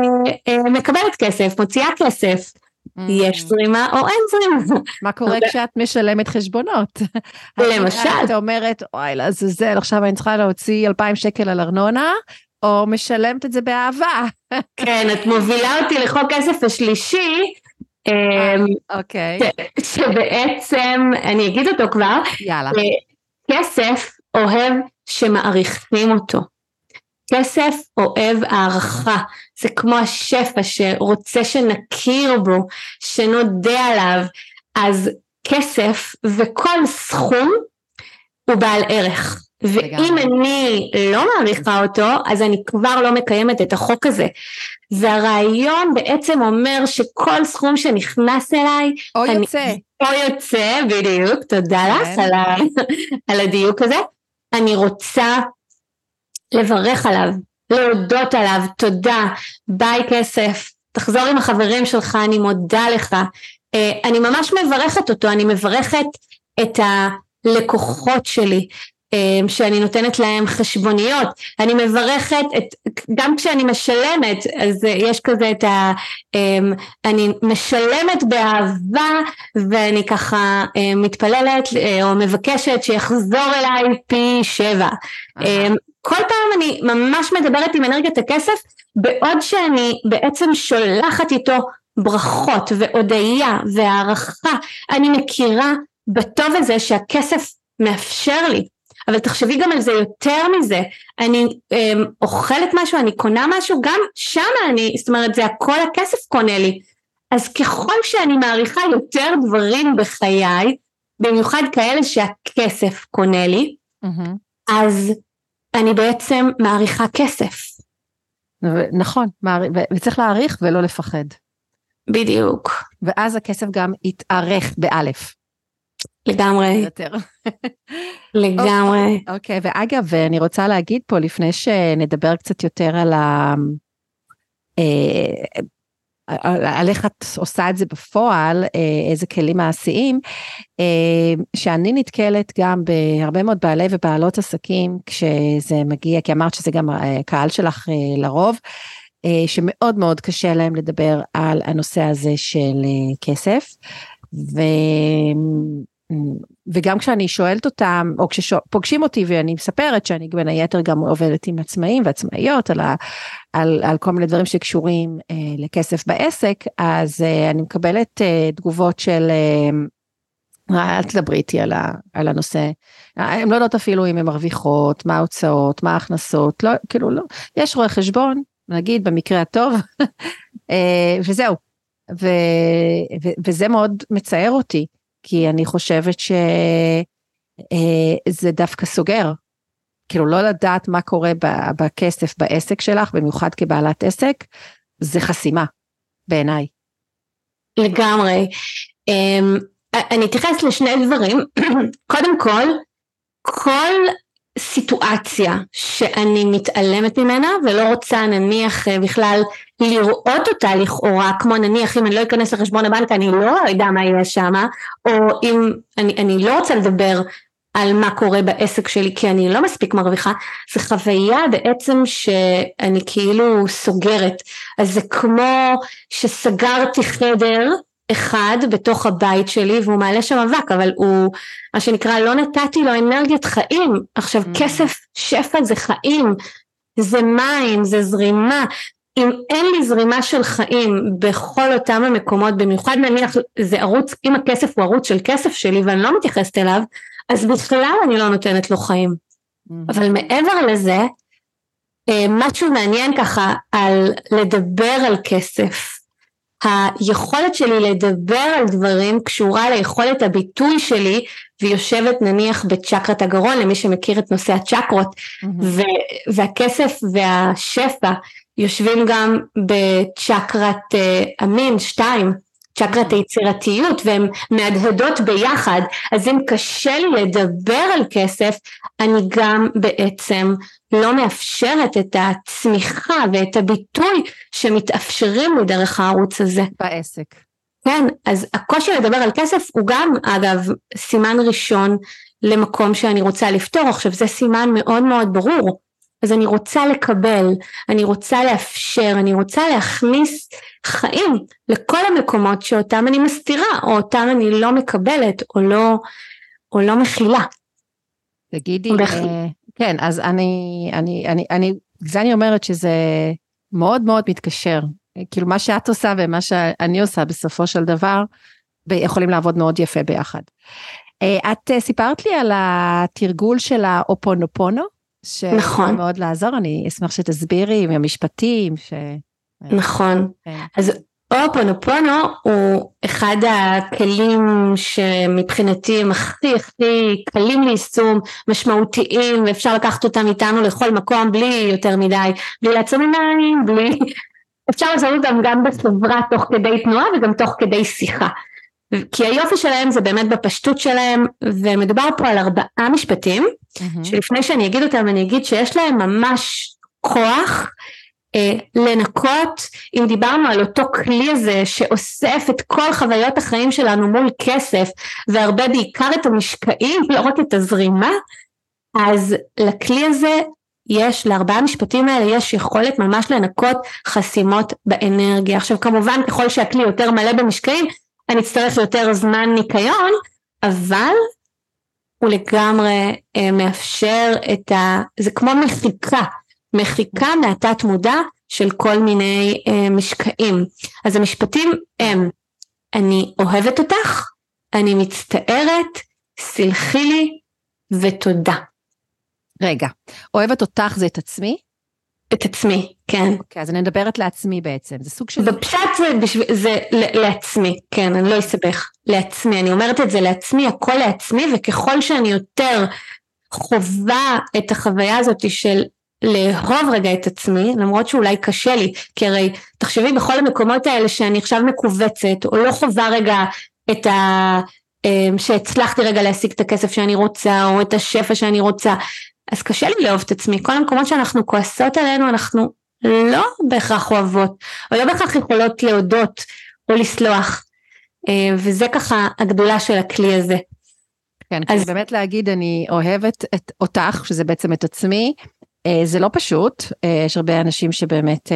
אה, מקבלת כסף, מוציאה כסף? Mm. יש זרימה או אין זרימה. מה קורה כשאת משלמת חשבונות? למשל. את אומרת, אוי לעזאזל, עכשיו אני צריכה להוציא 2,000 שקל על ארנונה, או משלמת את זה באהבה. כן, את מובילה אותי לחוק כסף השלישי. אמ, אוקיי. שבעצם, אני אגיד אותו כבר. יאללה. כסף אוהב שמעריכים אותו. כסף אוהב הערכה, זה כמו השפע שרוצה שנכיר בו, שנודה עליו, אז כסף וכל סכום הוא בעל ערך. ואם אני לא מעריכה אותו, אז אני כבר לא מקיימת את החוק הזה. והרעיון בעצם אומר שכל סכום שנכנס אליי, או אני, יוצא. או יוצא, בדיוק, תודה כן. לך על, ה, על הדיוק הזה. אני רוצה לברך עליו, להודות עליו, תודה, ביי כסף, תחזור עם החברים שלך, אני מודה לך. אה, אני ממש מברכת אותו, אני מברכת את הלקוחות שלי, אמ, שאני נותנת להם חשבוניות, אני מברכת, את, גם כשאני משלמת, אז יש כזה את ה... אמ, אני משלמת באהבה ואני ככה אמ, מתפללת אה, או מבקשת שיחזור אליי פי שבע. כל פעם אני ממש מדברת עם אנרגיית הכסף, בעוד שאני בעצם שולחת איתו ברכות והודיה והערכה, אני מכירה בטוב הזה שהכסף מאפשר לי. אבל תחשבי גם על זה יותר מזה, אני אה, אוכלת משהו, אני קונה משהו, גם שם אני, זאת אומרת זה הכל הכסף קונה לי. אז ככל שאני מעריכה יותר דברים בחיי, במיוחד כאלה שהכסף קונה לי, mm-hmm. אז אני בעצם מעריכה כסף. נכון, וצריך להעריך ולא לפחד. בדיוק. ואז הכסף גם יתארך באלף. לגמרי. לגמרי. אוקיי, ואגב, אני רוצה להגיד פה, לפני שנדבר קצת יותר על ה... אה, על איך את עושה את זה בפועל, אה, איזה כלים מעשיים, אה, שאני נתקלת גם בהרבה מאוד בעלי ובעלות עסקים כשזה מגיע, כי אמרת שזה גם הקהל שלך לרוב, שמאוד מאוד קשה להם לדבר על הנושא הזה של כסף. ו... וגם כשאני שואלת אותם, או כשפוגשים אותי ואני מספרת שאני בין היתר גם עובדת עם עצמאים ועצמאיות על, ה, על, על כל מיני דברים שקשורים אה, לכסף בעסק, אז אה, אני מקבלת אה, תגובות של אה, אל תדברי איתי על, על הנושא, הן לא יודעות אפילו אם הן מרוויחות, מה ההוצאות, מה ההכנסות, לא, כאילו לא, יש רואה חשבון, נגיד במקרה הטוב, אה, וזהו, ו, ו, וזה מאוד מצער אותי. כי אני חושבת שזה אה, דווקא סוגר. כאילו לא לדעת מה קורה בכסף בעסק שלך, במיוחד כבעלת עסק, זה חסימה בעיניי. לגמרי. אמ, אני אתייחס לשני דברים. קודם כל, כל סיטואציה שאני מתעלמת ממנה ולא רוצה נניח אה, בכלל לראות אותה לכאורה, כמו נניח אם אני לא אכנס לחשבון הבנק אני לא יודע מה יהיה שם, או אם אני, אני לא רוצה לדבר על מה קורה בעסק שלי כי אני לא מספיק מרוויחה, זה חוויה בעצם שאני כאילו סוגרת, אז זה כמו שסגרתי חדר אחד בתוך הבית שלי והוא מעלה שם אבק אבל הוא מה שנקרא לא נתתי לו אנרגיית חיים. עכשיו mm. כסף שפע זה חיים. זה מים זה זרימה. אם אין לי זרימה של חיים בכל אותם המקומות במיוחד נניח זה ערוץ אם הכסף הוא ערוץ של כסף שלי ואני לא מתייחסת אליו אז בכלל אני לא נותנת לו חיים. Mm. אבל מעבר לזה אה, משהו מעניין ככה על לדבר על כסף היכולת שלי לדבר על דברים קשורה ליכולת הביטוי שלי ויושבת נניח בצ'קרת הגרון למי שמכיר את נושא הצ'קרות mm-hmm. והכסף והשפע יושבים גם בצ'קרת uh, המין שתיים צ'קרת היצירתיות והן מהדהדות ביחד אז אם קשה לי לדבר על כסף אני גם בעצם לא מאפשרת את הצמיחה ואת הביטוי שמתאפשרים לי דרך הערוץ הזה. בעסק. כן, אז הקושי לדבר על כסף הוא גם אגב סימן ראשון למקום שאני רוצה לפתור, עכשיו זה סימן מאוד מאוד ברור, אז אני רוצה לקבל, אני רוצה לאפשר, אני רוצה להכניס חיים לכל המקומות שאותם אני מסתירה או אותם אני לא מקבלת או לא, או לא מכילה. תגידי, בח... אה, כן, אז אני, אני, אני, אני, זה אני אומרת שזה מאוד מאוד מתקשר. כאילו מה שאת עושה ומה שאני עושה בסופו של דבר, יכולים לעבוד מאוד יפה ביחד. אה, את אה, סיפרת לי על התרגול של האופונופונו, נכון. מאוד לעזור, אני אשמח שתסבירי עם המשפטים. ש... נכון, כן. אז אופונופונו הוא אחד הכלים שמבחינתי הם הכי הכי קלים ליישום, משמעותיים ואפשר לקחת אותם איתנו לכל מקום בלי יותר מדי, בלי לעצום עיניים, בלי... אפשר לעשות אותם גם בחברה תוך כדי תנועה וגם תוך כדי שיחה. כי היופי שלהם זה באמת בפשטות שלהם ומדובר פה על ארבעה משפטים mm-hmm. שלפני שאני אגיד אותם אני אגיד שיש להם ממש כוח אה, לנקות, אם דיברנו על אותו כלי הזה שאוסף את כל חוויות החיים שלנו מול כסף והרבה בעיקר את המשקעים, לא רק את הזרימה, אז לכלי הזה יש, לארבעה המשפטים האלה יש יכולת ממש לנקות חסימות באנרגיה. עכשיו כמובן ככל שהכלי יותר מלא במשקעים, אני אצטרך יותר זמן ניקיון, אבל הוא לגמרי אה, מאפשר את ה... זה כמו מחיקה מחיקה מהתת מודע של כל מיני אה, משקעים. אז המשפטים הם, אני אוהבת אותך, אני מצטערת, סלחי לי ותודה. רגע, אוהבת אותך זה את עצמי? את עצמי, כן. אוקיי, אז אני מדברת לעצמי בעצם, זה סוג של... בפשט זה, בשב... זה לעצמי, כן, אני לא אסבך, לעצמי, אני אומרת את זה לעצמי, הכל לעצמי, וככל שאני יותר חווה את החוויה הזאת של לאהוב רגע את עצמי, למרות שאולי קשה לי, כי הרי תחשבי בכל המקומות האלה שאני עכשיו מכווצת, או לא חווה רגע את, ה, שהצלחתי רגע להשיג את הכסף שאני רוצה או את השפע שאני רוצה אז קשה לי לאהוב את עצמי כל המקומות שאנחנו כועסות עלינו אנחנו לא בהכרח אוהבות או לא בהכרח יכולות להודות או לסלוח אה, וזה ככה הגדולה של הכלי הזה. כן, אז באמת להגיד אני אוהבת את אותך שזה בעצם את עצמי אה, זה לא פשוט, אה, יש הרבה אנשים שבאמת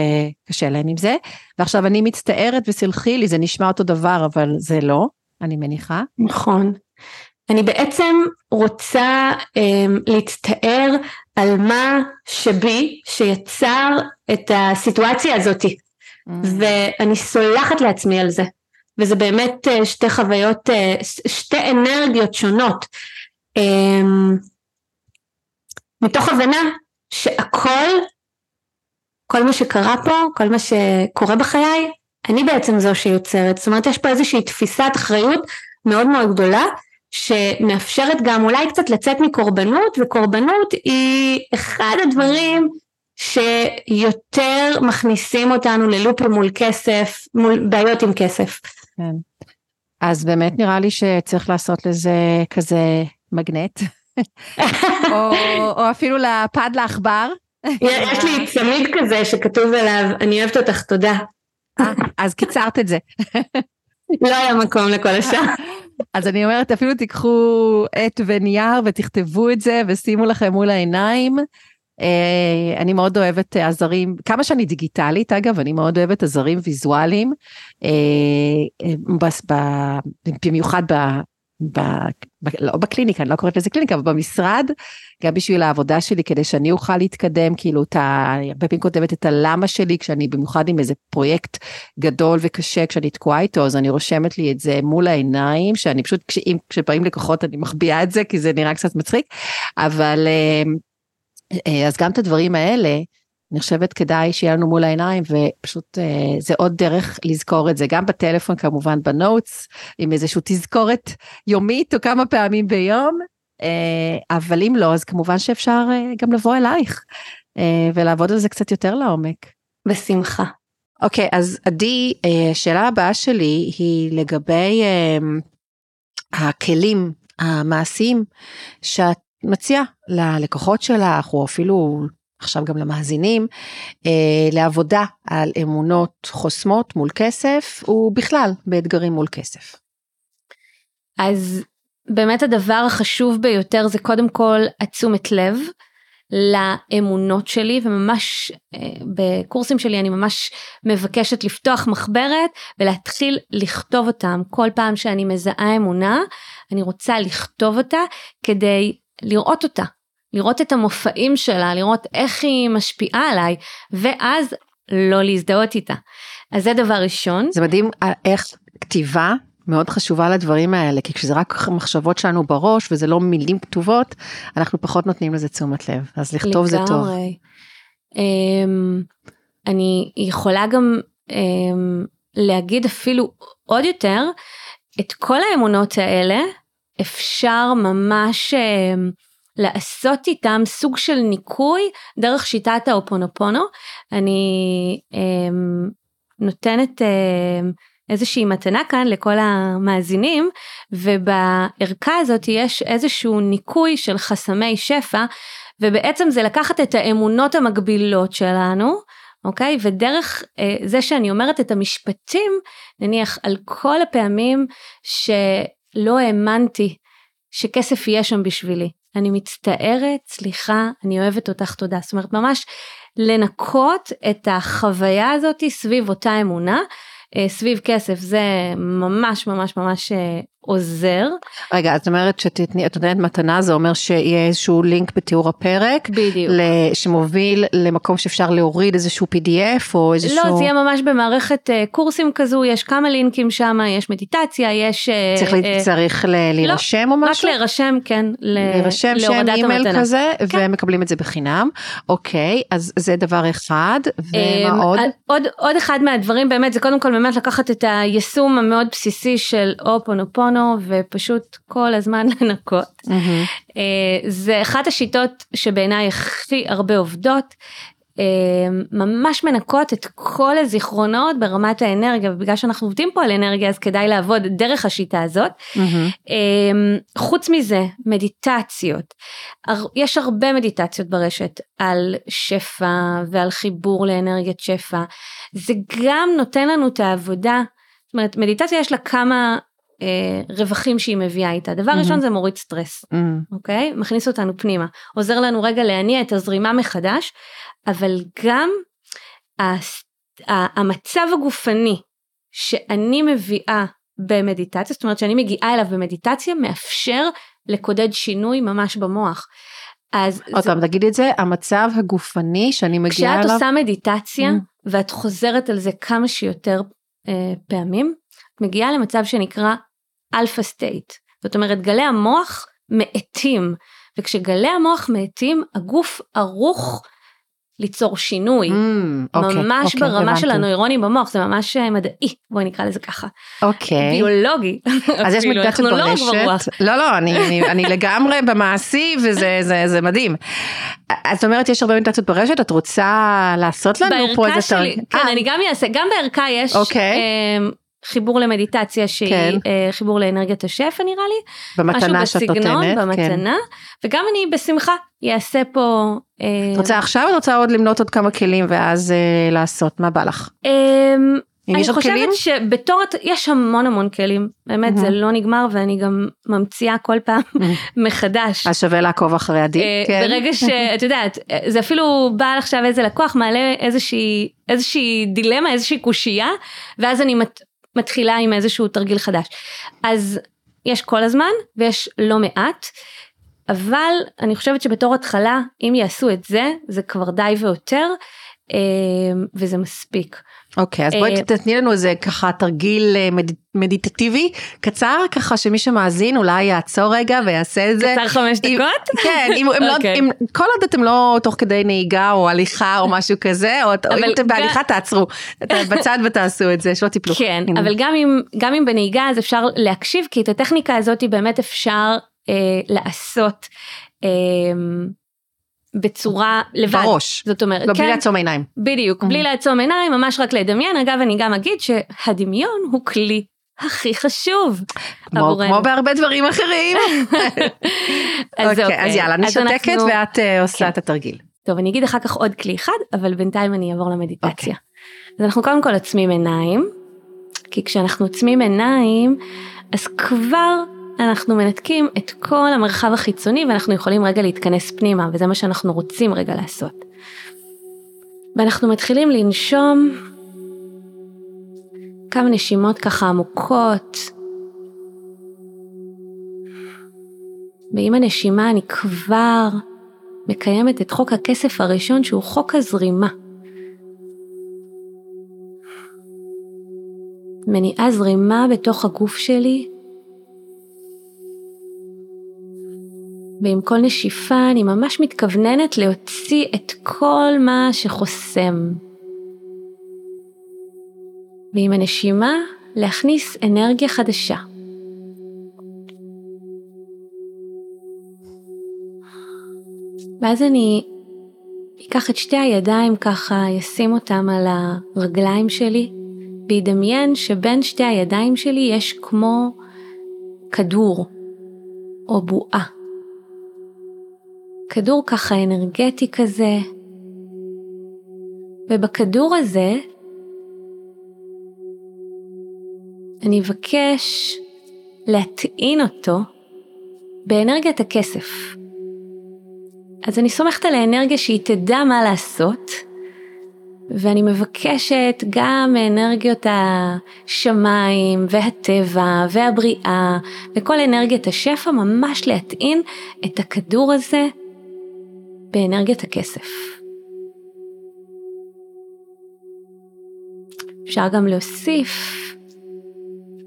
קשה להם עם זה, ועכשיו אני מצטערת וסלחי לי, זה נשמע אותו דבר, אבל זה לא, אני מניחה. נכון. אני בעצם רוצה um, להצטער על מה שבי שיצר את הסיטואציה הזאתי, mm. ואני סולחת לעצמי על זה. וזה באמת uh, שתי חוויות, uh, שתי אנרגיות שונות. Um, מתוך הבנה שהכל, כל מה שקרה פה, כל מה שקורה בחיי, אני בעצם זו שיוצרת. זאת אומרת, יש פה איזושהי תפיסת אחריות מאוד מאוד גדולה, שמאפשרת גם אולי קצת לצאת מקורבנות, וקורבנות היא אחד הדברים שיותר מכניסים אותנו ללופים מול כסף, מול בעיות עם כסף. כן. אז באמת נראה לי שצריך לעשות לזה כזה מגנט, או, או אפילו לפד לעכבר. יש לי צמיד כזה שכתוב עליו, אני אוהבת אותך, תודה. אה, אז קיצרת את זה. לא היה מקום לכל השאר. אז אני אומרת, אפילו תיקחו עט ונייר ותכתבו את זה ושימו לכם מול העיניים. Uh, אני מאוד אוהבת עזרים, כמה שאני דיגיטלית אגב, אני מאוד אוהבת עזרים ויזואליים, uh, במיוחד ב, ב, ב, לא בקליניקה, אני לא קוראת לזה קליניקה, אבל במשרד, גם בשביל העבודה שלי, כדי שאני אוכל להתקדם, כאילו, אתה, הרבה פעמים כותבת את הלמה שלי, כשאני במיוחד עם איזה פרויקט גדול וקשה, כשאני תקועה איתו, אז אני רושמת לי את זה מול העיניים, שאני פשוט, כשאם, כשבאים לקוחות אני מחביאה את זה, כי זה נראה קצת מצחיק, אבל אה, אה, אז גם את הדברים האלה, אני חושבת כדאי שיהיה לנו מול העיניים ופשוט אה, זה עוד דרך לזכור את זה גם בטלפון כמובן בנוטס עם איזושהי תזכורת יומית או כמה פעמים ביום אבל אם לא אז כמובן שאפשר אה, גם לבוא אלייך אה, ולעבוד על זה קצת יותר לעומק. בשמחה. אוקיי אז עדי השאלה הבאה שלי היא לגבי אה, הכלים המעשיים שאת מציעה ללקוחות שלך או אפילו עכשיו גם למאזינים, אה, לעבודה על אמונות חוסמות מול כסף, ובכלל באתגרים מול כסף. אז באמת הדבר החשוב ביותר זה קודם כל התשומת לב לאמונות שלי וממש אה, בקורסים שלי אני ממש מבקשת לפתוח מחברת ולהתחיל לכתוב אותם כל פעם שאני מזהה אמונה אני רוצה לכתוב אותה כדי לראות אותה לראות את המופעים שלה, לראות איך היא משפיעה עליי, ואז לא להזדהות איתה. אז זה דבר ראשון. זה מדהים אה, איך כתיבה מאוד חשובה לדברים האלה, כי כשזה רק מחשבות שלנו בראש וזה לא מילים כתובות, אנחנו פחות נותנים לזה תשומת לב, אז לכתוב זה טוב. Um, אני יכולה גם um, להגיד אפילו עוד יותר, את כל האמונות האלה אפשר ממש um, לעשות איתם סוג של ניקוי דרך שיטת האופונופונו. אני אה, נותנת אה, איזושהי מתנה כאן לכל המאזינים ובערכה הזאת יש איזשהו ניקוי של חסמי שפע ובעצם זה לקחת את האמונות המקבילות שלנו אוקיי ודרך אה, זה שאני אומרת את המשפטים נניח על כל הפעמים שלא האמנתי שכסף יהיה שם בשבילי אני מצטערת, סליחה, אני אוהבת אותך, תודה. זאת אומרת, ממש לנקות את החוויה הזאת סביב אותה אמונה, סביב כסף, זה ממש ממש ממש אה, עוזר. רגע, את אומרת שתתני, את נותנת מתנה, זה אומר שיהיה איזשהו לינק בתיאור הפרק, בדיוק, שמוביל למקום שאפשר להוריד איזשהו pdf או איזשהו... לא, זה יהיה ממש במערכת uh, קורסים כזו, יש כמה לינקים שם, יש מדיטציה, יש... Uh, צריך, uh, צריך ל- להירשם לא, או משהו? רק להירשם, כן, להירשם שם אימייל כזה, כן. ומקבלים את זה בחינם. אוקיי, אז זה דבר אחד, ומה עוד? עוד? עוד אחד מהדברים באמת, זה קודם כל באמת לקחת את היישום המאוד בסיסי של אופונופון. טונו ופשוט כל הזמן לנקות. Mm-hmm. זה אחת השיטות שבעיניי הכי הרבה עובדות. ממש מנקות את כל הזיכרונות ברמת האנרגיה ובגלל שאנחנו עובדים פה על אנרגיה אז כדאי לעבוד דרך השיטה הזאת. Mm-hmm. חוץ מזה מדיטציות יש הרבה מדיטציות ברשת על שפע ועל חיבור לאנרגיית שפע זה גם נותן לנו את העבודה. זאת אומרת מדיטציה יש לה כמה אה, רווחים שהיא מביאה איתה. דבר mm-hmm. ראשון זה מוריד סטרס, mm-hmm. אוקיי? מכניס אותנו פנימה. עוזר לנו רגע להניע את הזרימה מחדש, אבל גם המצב הגופני שאני מביאה במדיטציה, זאת אומרת שאני מגיעה אליו במדיטציה, מאפשר לקודד שינוי ממש במוח. אז עוד פעם תגידי את זה, המצב הגופני שאני מגיעה אליו. כשאת עושה מדיטציה mm. ואת חוזרת על זה כמה שיותר אה, פעמים, את מגיעה למצב שנקרא alpha state. זאת אומרת גלי המוח מאטים, וכשגלי המוח מאטים הגוף ערוך ליצור שינוי, mm, אוקיי, ממש אוקיי, ברמה הבנתי. של הנוירונים במוח, זה ממש אה, מדעי, בואי נקרא לזה ככה. אוקיי. ביולוגי. אז יש לא ברשת. לא, לא, אני, אני, אני לגמרי במעשי וזה זה, זה מדהים. את אומרת יש הרבה מדיטציות ברשת, את רוצה לעשות לנו פה איזה תרגיל? כן, 아. אה. אני גם אעשה, גם בערכה יש. אוקיי. אמ, חיבור למדיטציה שהיא כן. uh, חיבור לאנרגיית השפע נראה לי. במתנה שאת נותנת. בסגנון, במתנה. כן. וגם אני בשמחה אעשה פה. Uh, את רוצה עכשיו או רוצה עוד למנות עוד כמה כלים ואז uh, לעשות? מה בא לך? Um, אני חושבת כלים? שבתור, יש המון המון כלים, באמת mm-hmm. זה לא נגמר ואני גם ממציאה כל פעם mm-hmm. מחדש. אז שווה לעקוב אחרי עדי, uh, כן. ברגע שאת יודעת, זה אפילו בא עכשיו איזה לקוח מעלה איזושהי, איזושהי דילמה, איזושהי קושייה, ואז אני מת, מתחילה עם איזשהו תרגיל חדש. אז יש כל הזמן ויש לא מעט, אבל אני חושבת שבתור התחלה, אם יעשו את זה, זה כבר די ויותר, אה, וזה מספיק. אוקיי, okay, אז בואי אה, תתני לנו איזה ככה תרגיל אה, מד... מדיטטיבי קצר ככה שמי שמאזין אולי יעצור רגע ויעשה את זה. קצר חמש דקות? כן, אם, אם okay. לא, אוקיי. אם, כל עוד אתם לא תוך כדי נהיגה או הליכה או משהו כזה, או, או אם אתם בהליכה תעצרו, בצד ותעשו את זה, שלא תיפלו. כן, הנה. אבל גם אם, גם אם בנהיגה אז אפשר להקשיב, כי את הטכניקה הזאת באמת אפשר אה, לעשות. אה, בצורה לבד. בראש. זאת אומרת, לא, כן. בלי לעצום עיניים. בדיוק, mm-hmm. בלי לעצום עיניים, ממש רק לדמיין. אגב, אני גם אגיד שהדמיון הוא כלי הכי חשוב כמו, עבורנו. כמו בהרבה דברים אחרים. אז אוקיי, אוקיי, אז יאללה, אני שותקת אנחנו... ואת uh, עושה כן. את התרגיל. טוב, אני אגיד אחר כך עוד כלי אחד, אבל בינתיים אני אעבור למדיטציה. אוקיי. אז אנחנו קודם כל עוצמים עיניים, כי כשאנחנו עוצמים עיניים, אז כבר אנחנו מנתקים את כל המרחב החיצוני ואנחנו יכולים רגע להתכנס פנימה וזה מה שאנחנו רוצים רגע לעשות. ואנחנו מתחילים לנשום כמה נשימות ככה עמוקות. ועם הנשימה אני כבר מקיימת את חוק הכסף הראשון שהוא חוק הזרימה. מניעה זרימה בתוך הגוף שלי ועם כל נשיפה אני ממש מתכווננת להוציא את כל מה שחוסם. ועם הנשימה להכניס אנרגיה חדשה. ואז אני אקח את שתי הידיים ככה, אשים אותם על הרגליים שלי, וידמיין שבין שתי הידיים שלי יש כמו כדור או בועה. כדור ככה אנרגטי כזה, ובכדור הזה אני אבקש להטעין אותו באנרגיית הכסף. אז אני סומכת על האנרגיה שהיא תדע מה לעשות, ואני מבקשת גם מאנרגיות השמיים והטבע והבריאה וכל אנרגיית השפע ממש להטעין את הכדור הזה באנרגיית הכסף. אפשר גם להוסיף,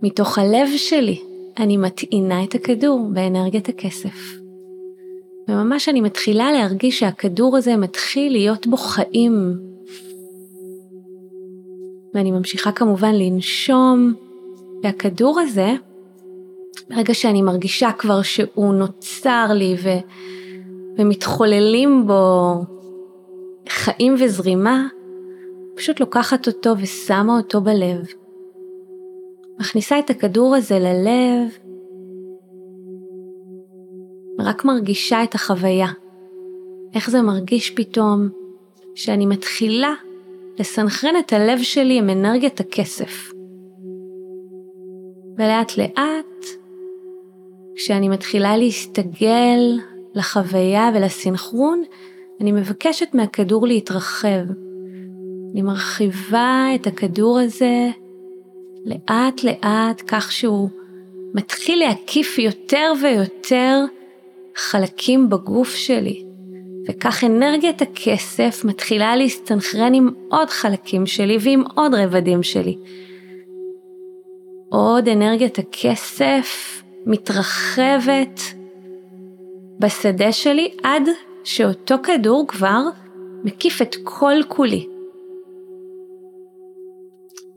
מתוך הלב שלי אני מטעינה את הכדור באנרגיית הכסף. וממש אני מתחילה להרגיש שהכדור הזה מתחיל להיות בו חיים. ואני ממשיכה כמובן לנשום, והכדור הזה, ברגע שאני מרגישה כבר שהוא נוצר לי ו... ומתחוללים בו חיים וזרימה, פשוט לוקחת אותו ושמה אותו בלב. מכניסה את הכדור הזה ללב, רק מרגישה את החוויה. איך זה מרגיש פתאום שאני מתחילה לסנכרן את הלב שלי עם אנרגיית הכסף. ולאט לאט, כשאני מתחילה להסתגל לחוויה ולסנכרון, אני מבקשת מהכדור להתרחב. אני מרחיבה את הכדור הזה לאט לאט כך שהוא מתחיל להקיף יותר ויותר חלקים בגוף שלי. וכך אנרגיית הכסף מתחילה להסתנכרן עם עוד חלקים שלי ועם עוד רבדים שלי. עוד אנרגיית הכסף מתרחבת בשדה שלי עד שאותו כדור כבר מקיף את כל כולי.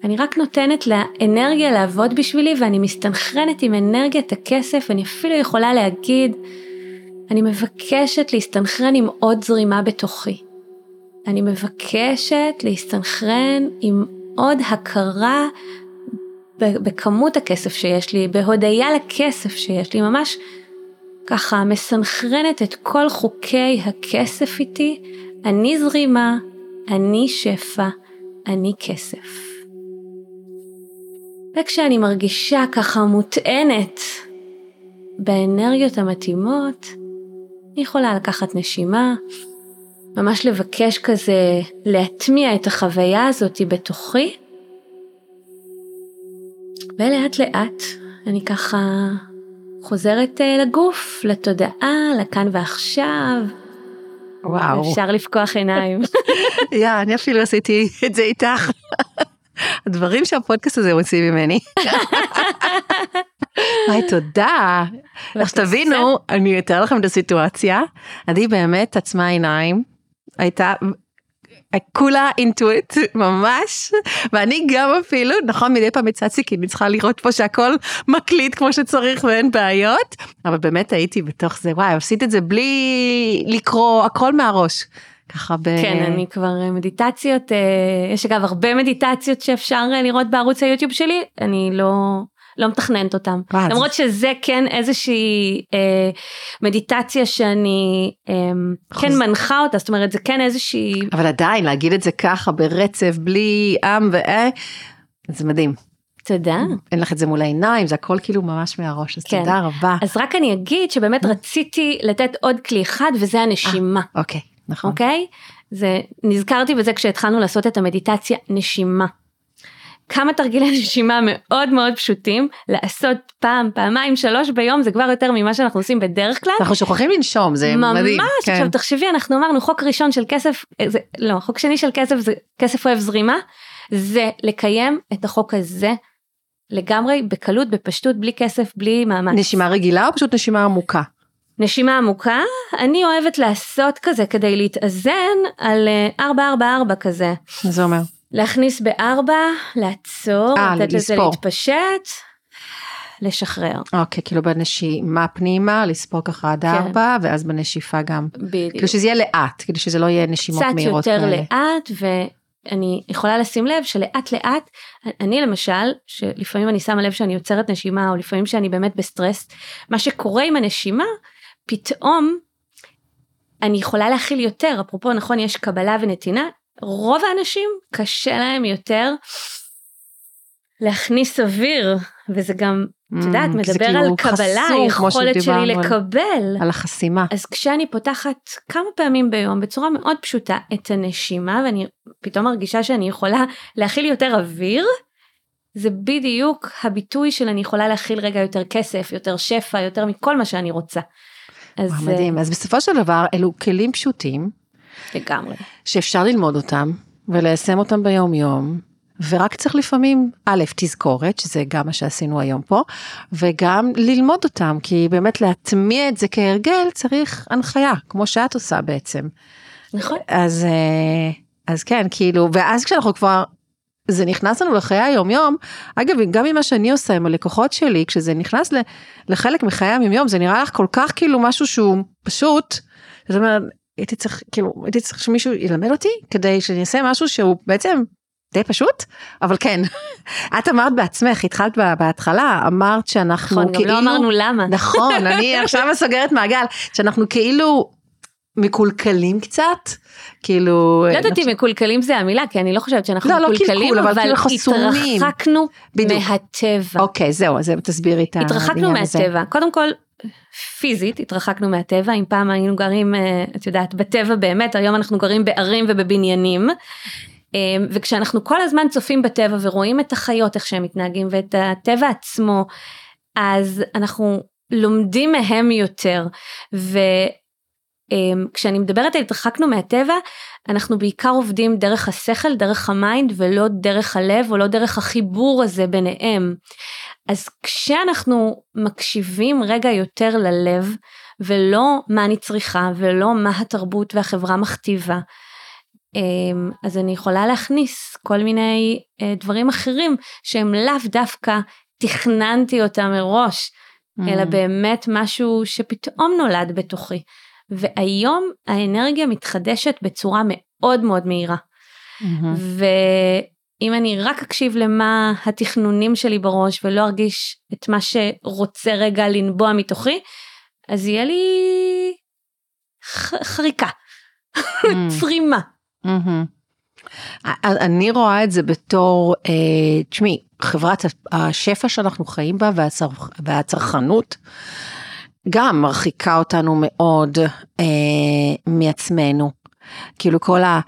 אני רק נותנת לאנרגיה לעבוד בשבילי ואני מסתנכרנת עם אנרגיית הכסף, אני אפילו יכולה להגיד, אני מבקשת להסתנכרן עם עוד זרימה בתוכי. אני מבקשת להסתנכרן עם עוד הכרה בכמות הכסף שיש לי, בהודיה לכסף שיש לי, ממש ככה מסנכרנת את כל חוקי הכסף איתי, אני זרימה, אני שפע, אני כסף. וכשאני מרגישה ככה מוטענת באנרגיות המתאימות, אני יכולה לקחת נשימה, ממש לבקש כזה להטמיע את החוויה הזאת בתוכי, ולאט לאט אני ככה חוזרת אה, לגוף, לתודעה, לכאן ועכשיו. וואו. אפשר לפקוח עיניים. יא, אני אפילו עשיתי את זה איתך. הדברים שהפודקאסט הזה מוציא ממני. היי, תודה. אז תבינו, אני אתאר לכם את הסיטואציה. אני באמת עצמה עיניים. הייתה כולה אינטואיט ממש ואני גם אפילו נכון מדי פעם הצצתי כי אני צריכה לראות פה שהכל מקליט כמו שצריך ואין בעיות אבל באמת הייתי בתוך זה וואי עשית את זה בלי לקרוא הכל מהראש. ככה ב... כן, אני כבר אה, מדיטציות, אה, יש אגב הרבה מדיטציות שאפשר אה, לראות בערוץ היוטיוב שלי, אני לא, לא מתכננת אותם. וואו, למרות זה... שזה כן איזושהי אה, מדיטציה שאני אה, כן מנחה אותה, זאת אומרת זה כן איזושהי... אבל עדיין להגיד את זה ככה ברצף, בלי עם ואה, זה מדהים. תודה. אין לך את זה מול העיניים, זה הכל כאילו ממש מהראש, אז כן. תודה רבה. אז רק אני אגיד שבאמת רציתי לתת עוד כלי אחד וזה הנשימה. 아, אוקיי. נכון. אוקיי? זה, נזכרתי בזה כשהתחלנו לעשות את המדיטציה, נשימה. כמה תרגילי נשימה מאוד מאוד פשוטים, לעשות פעם, פעמיים, שלוש ביום, זה כבר יותר ממה שאנחנו עושים בדרך כלל. אנחנו שוכחים לנשום, זה ממש, מדהים. ממש, כן. עכשיו תחשבי, אנחנו אמרנו חוק ראשון של כסף, זה, לא, חוק שני של כסף זה כסף אוהב זרימה, זה לקיים את החוק הזה לגמרי, בקלות, בפשטות, בלי כסף, בלי מאמץ. נשימה רגילה או פשוט נשימה עמוקה? נשימה עמוקה, אני אוהבת לעשות כזה כדי להתאזן על 444 אה, כזה. מה זה אומר? להכניס בארבע, לעצור, 아, לתת. לזה להתפשט, לשחרר. אוקיי, כאילו בנשימה פנימה, לספור ככה עד כן. ארבע, ואז בנשיפה גם. בדיוק. כאילו שזה יהיה לאט, כדי שזה לא יהיה נשימות קצת מהירות יותר כאלה. לאט, ואני יכולה לשים לב שלאט לאט, אני למשל, שלפעמים אני שמה לב שאני יוצרת נשימה, או לפעמים שאני באמת בסטרס, מה שקורה עם הנשימה, פתאום אני יכולה להכיל יותר, אפרופו נכון יש קבלה ונתינה, רוב האנשים קשה להם יותר להכניס אוויר, וזה גם, את יודעת, Mm, זה מדבר כאילו על קבלה, היכולת שלי על- לקבל. על החסימה. אז כשאני פותחת כמה פעמים ביום בצורה מאוד פשוטה את הנשימה ואני פתאום מרגישה שאני יכולה להכיל יותר אוויר, זה בדיוק הביטוי של אני יכולה להכיל רגע יותר כסף, יותר שפע, יותר מכל מה שאני רוצה. אז מדהים. אז בסופו של דבר אלו כלים פשוטים אה, לגמרי. שאפשר ללמוד אותם וליישם אותם ביום יום. ורק צריך לפעמים, א', תזכורת, שזה גם מה שעשינו היום פה, וגם ללמוד אותם, כי באמת להטמיע את זה כהרגל צריך הנחיה, כמו שאת עושה בעצם. נכון. אז, אה, אז כן, כאילו, ואז כשאנחנו כבר, זה נכנס לנו לחיי היום יום, אגב, גם ממה שאני עושה עם הלקוחות שלי, כשזה נכנס לחלק מחיי היום יום, זה נראה לך כל כך כאילו משהו שהוא פשוט, זאת אומרת, הייתי צריך, כאילו, הייתי צריך שמישהו ילמד אותי כדי שאני אעשה משהו שהוא בעצם די פשוט, אבל כן, את אמרת בעצמך, התחלת בהתחלה, אמרת שאנחנו נכון, כאילו... נכון, גם לא אמרנו למה. נכון, אני עכשיו סוגרת מעגל, שאנחנו כאילו מקולקלים קצת, כאילו... לא יודעת אם מקולקלים זה המילה, כי אני לא חושבת שאנחנו לא, לא מקולקלים, קלקול, אבל אבל כאילו. התרחקנו בדיוק. מהטבע. אוקיי, זהו, אז תסבירי את העניין הזה. התרחקנו מהטבע. קודם כל, פיזית התרחקנו מהטבע, אם פעם היינו גרים, אה, את יודעת, בטבע באמת, היום אנחנו גרים בערים ובבניינים. אה, וכשאנחנו כל הזמן צופים בטבע ורואים את החיות, איך שהם מתנהגים, ואת הטבע עצמו, אז אנחנו לומדים מהם יותר. וכשאני מדברת על התרחקנו מהטבע, אנחנו בעיקר עובדים דרך השכל, דרך ה mind, ולא דרך הלב, או לא דרך החיבור הזה ביניהם. אז כשאנחנו מקשיבים רגע יותר ללב, ולא מה אני צריכה, ולא מה התרבות והחברה מכתיבה, אמ, אז אני יכולה להכניס כל מיני אה, דברים אחרים שהם לאו דווקא תכננתי אותם מראש, Mm. אלא באמת משהו שפתאום נולד בתוכי. והיום האנרגיה מתחדשת בצורה מאוד מאוד מהירה. מהמם. ואם אני רק אקשיב למה התכנונים שלי בראש ולא ארגיש את מה שרוצה רגע לנבוע מתוכי, אז יהיה לי ח- חריקה, Mm. צרימה. מהמם. אני רואה את זה בתור, אה, תשמעי, חברת השפע שאנחנו חיים בה והצר, והצרכנות גם מרחיקה אותנו מאוד אה, מעצמנו. כאילו כל ה...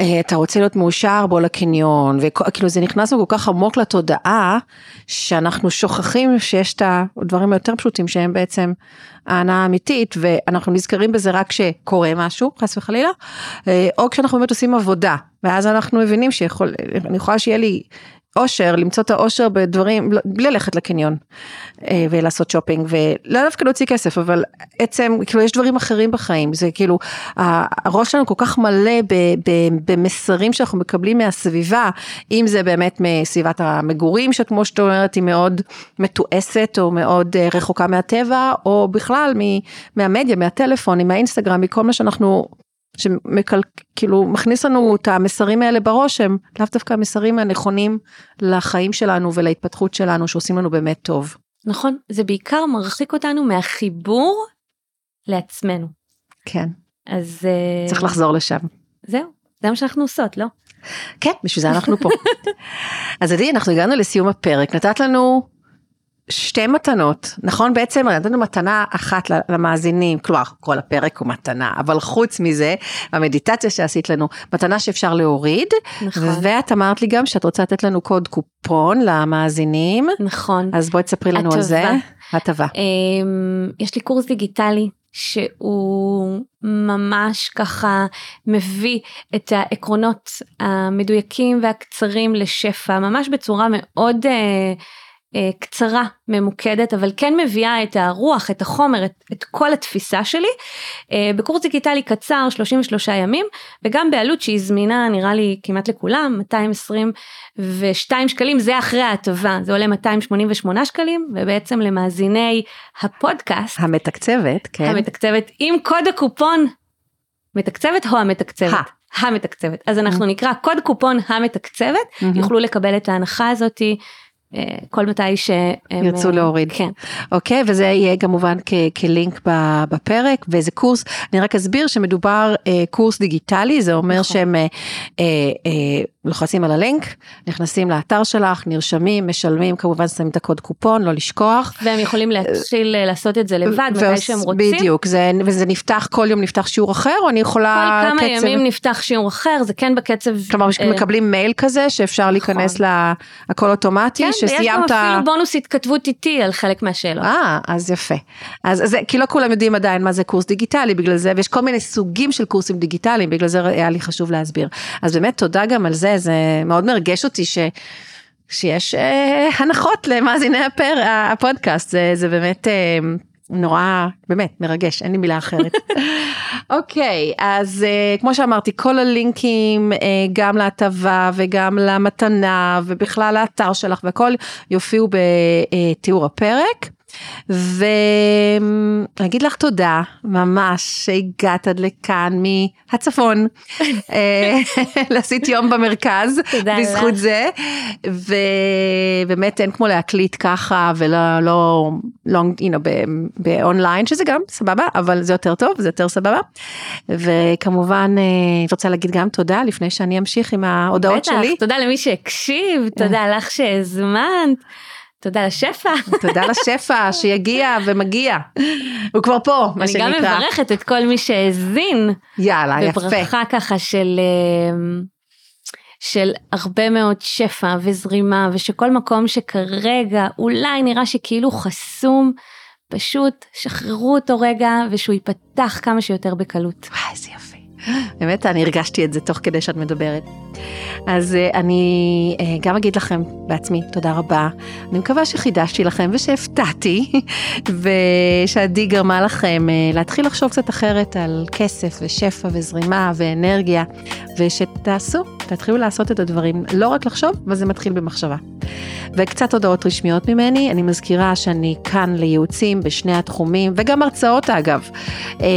אה, אתה רוצה להיות מאושר בוא לקניון וכאילו זה נכנס לנו כל כך עמוק לתודעה שאנחנו שוכחים שיש את הדברים היותר פשוטים שהם בעצם ההנאה האמיתית ואנחנו נזכרים בזה רק כשקורה משהו חס וחלילה אה, או כשאנחנו באמת עושים עבודה ואז אנחנו מבינים שיכול אני יכולה שיהיה לי אושר למצוא את האושר בדברים בלי ללכת לקניון אה, ולעשות שופינג ולא דווקא להוציא כסף אבל עצם כאילו יש דברים אחרים בחיים זה כאילו הראש שלנו כל כך מלא ב, ב, במסרים שאנחנו מקבלים מהסביבה אם זה באמת מסביבת המגורים שכמו שאת אומרת היא מאוד מתועסת או מאוד אה, רחוקה מהטבע או בכלל מ- מהמדיה מהטלפון מהאינסטגרם מכל מה שאנחנו שמקל... כאילו מכניס לנו את המסרים האלה בראש הם לאו דווקא המסרים הנכונים לחיים שלנו ולהתפתחות שלנו שעושים לנו באמת טוב. נכון, זה בעיקר מרחיק אותנו מהחיבור לעצמנו. כן, אז אה, צריך לחזור לשם. זהו, זה מה שאנחנו עושות, לא? כן, בשביל זה אנחנו פה. אז עדי, אנחנו הגענו לסיום הפרק, נתת לנו שתי מתנות, נכון? בעצם נתנו מתנה אחת למאזינים, כלומר, כל הפרק הוא מתנה, אבל חוץ מזה, המדיטציה שעשית לנו, מתנה שאפשר להוריד, נכון. ואת אמרת לי גם שאת רוצה לתת לנו קוד קופון למאזינים, נכון. אז בואי תספרי לנו על זה. הטבה. אמ, יש לי קורס דיגיטלי שהוא ממש ככה מביא את העקרונות המדויקים והקצרים לשפע, ממש בצורה מאוד אה, קצרה, ממוקדת, אבל כן מביאה את הרוח, את החומר, את, את כל התפיסה שלי, אה, בקורס דיגיטלי קצר, 33 ימים, וגם בעלות שהיא זמינה נראה לי כמעט לכולם, 222 שקלים, זה אחרי ההטבה, זה עולה 288 שקלים, ובעצם למאזיני הפודקאסט, המתקצבת, כן. המתקצבת עם קוד הקופון, מתקצבת או המתקצבת? המתקצבת. אז אנחנו נקרא קוד קופון המתקצבת, מהמם. יוכלו לקבל את ההנחה הזאתי. אה, כל מתי שהם ירצו אה, להוריד. כן, אוקיי, וזה יהיה כמובן כ- כלינק בפרק, וזה קורס, אני רק אסביר שמדובר אה, קורס דיגיטלי, זה אומר נכון. שהם אה, אה, אה, לוחצים על הלינק, נכנסים לאתר שלך, נרשמים, משלמים, כמובן שמים את הקוד קופון, לא לשכוח. והם יכולים להתחיל אה, לעשות את זה לבד מתי שהם רוצים. בדיוק, זה, וזה נפתח, כל יום נפתח שיעור אחר, או אני כל יכולה... כמה קצב- ימים נפתח שיעור אחר, זה כן בקצב... כלומר, אה, מקבלים מייל כזה שאפשר להיכנס להכל אוטומטי, כן, ויש גם שסיימת... אפילו בונוס התכתבות איתי על חלק מהשאלות. אה, אז יפה. אז זה, כי לא כולם יודעים עדיין מה זה קורס דיגיטלי, בגלל זה, ויש כל מיני סוגים של קורסים דיגיטליים, בגלל זה היה לי חשוב להסביר. אז באמת תודה גם על זה, זה מאוד מרגש אותי ש... שיש אה, הנחות למאזיני הפר, הפודקאסט, זה, זה באמת אה, נורא, באמת, מרגש, אין לי מילה אחרת. אוקיי, אז אה, כמו שאמרתי, כל הלינקים, אה, גם להטבה וגם למתנה, ובכלל לאתר שלך והכל, יופיעו בתיאור הפרק. ואגיד לך תודה, ממש, שהגעת עד לכאן מהצפון. אה, לעשית יום במרכז, בזכות זה. ובאמת אין כמו להקליט ככה ולא, לא, לא, you know, באונליין, שזה גם סבבה, אבל זה יותר טוב, זה יותר סבבה. וכמובן, אני אה, רוצה להגיד גם תודה לפני שאני אמשיך עם ההודעות בטח, שלי. תודה למי שהקשיב, תודה לך שהזמנת. תודה לשפע. תודה לשפע שיגיע ומגיע. הוא כבר פה, מה שנקרא. אני גם מברכת את כל מי שהאזין. יאללה, יפה. בברכה ככה של, אמ, של הרבה מאוד שפע וזרימה, ושכל מקום שכרגע אולי נראה שכאילו חסום, פשוט שחררו אותו רגע ושהוא ייפתח כמה שיותר בקלות. וואי, איזה יפה. באמת, אני הרגשתי את זה תוך כדי שאת מדברת. אז אה, אני אה, גם אגיד לכם בעצמי תודה רבה. אני מקווה שחידשתי לכם ושהפתעתי, ושעדי גרמה לכם אה, להתחיל לחשוב קצת אחרת על כסף ושפע וזרימה ואנרגיה, ושתעשו, תתחילו לעשות את הדברים, לא רק לחשוב, אבל זה מתחיל במחשבה. וקצת הודעות רשמיות ממני, אני מזכירה שאני כאן לייעוצים בשני התחומים, וגם הרצאות אגב,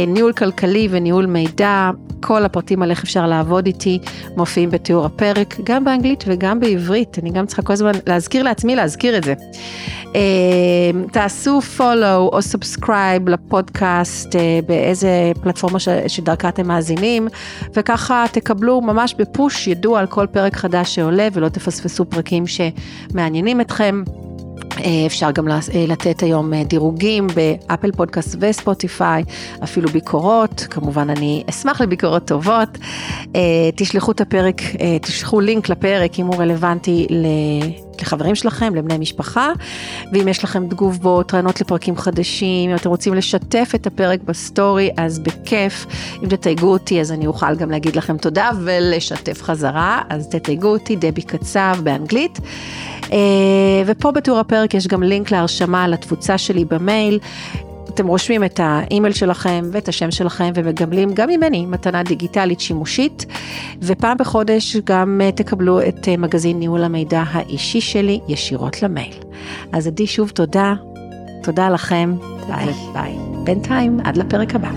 ניהול כלכלי וניהול מידע, כל הפרטים על איך אפשר לעבוד איתי מופיעים בתיאור הפרק, גם באנגלית וגם בעברית, אני גם צריכה כל הזמן להזכיר לעצמי להזכיר את זה. אמ, תעשו follow או subscribe לפודקאסט אה, באיזה פלטפורמה שדרכה אתם מאזינים, וככה תקבלו ממש בפוש ידוע על כל פרק חדש שעולה ולא תפספסו פרקים שמעניינים אתכם. אה, אפשר גם אה, לתת היום אה, דירוגים באפל פודקאסט וספוטיפיי, אפילו ביקורות, כמובן אני אשמח לביקורות טובות. תשלחו את הפרק, תשלחו לינק לפרק אם הוא רלוונטי לחברים שלכם, לבני משפחה, ואם יש לכם תגובות, רעיונות לפרקים חדשים, אם אתם רוצים לשתף את הפרק בסטורי, אז בכיף. אם תתייגו אותי, אז אני אוכל גם להגיד לכם תודה ולשתף חזרה, אז תתייגו אותי, דבי קצב באנגלית. ופה בתיאור הפרק יש גם לינק להרשמה לתפוצה שלי במייל. אתם רושמים את האימייל שלכם ואת השם שלכם ומגמלים גם ממני מתנה דיגיטלית שימושית ופעם בחודש גם אה, תקבלו את אה, מגזין ניהול המידע האישי שלי ישירות למייל. אז עדי שוב תודה, תודה לכם, ביי ביי. בינתיים עד לפרק הבא.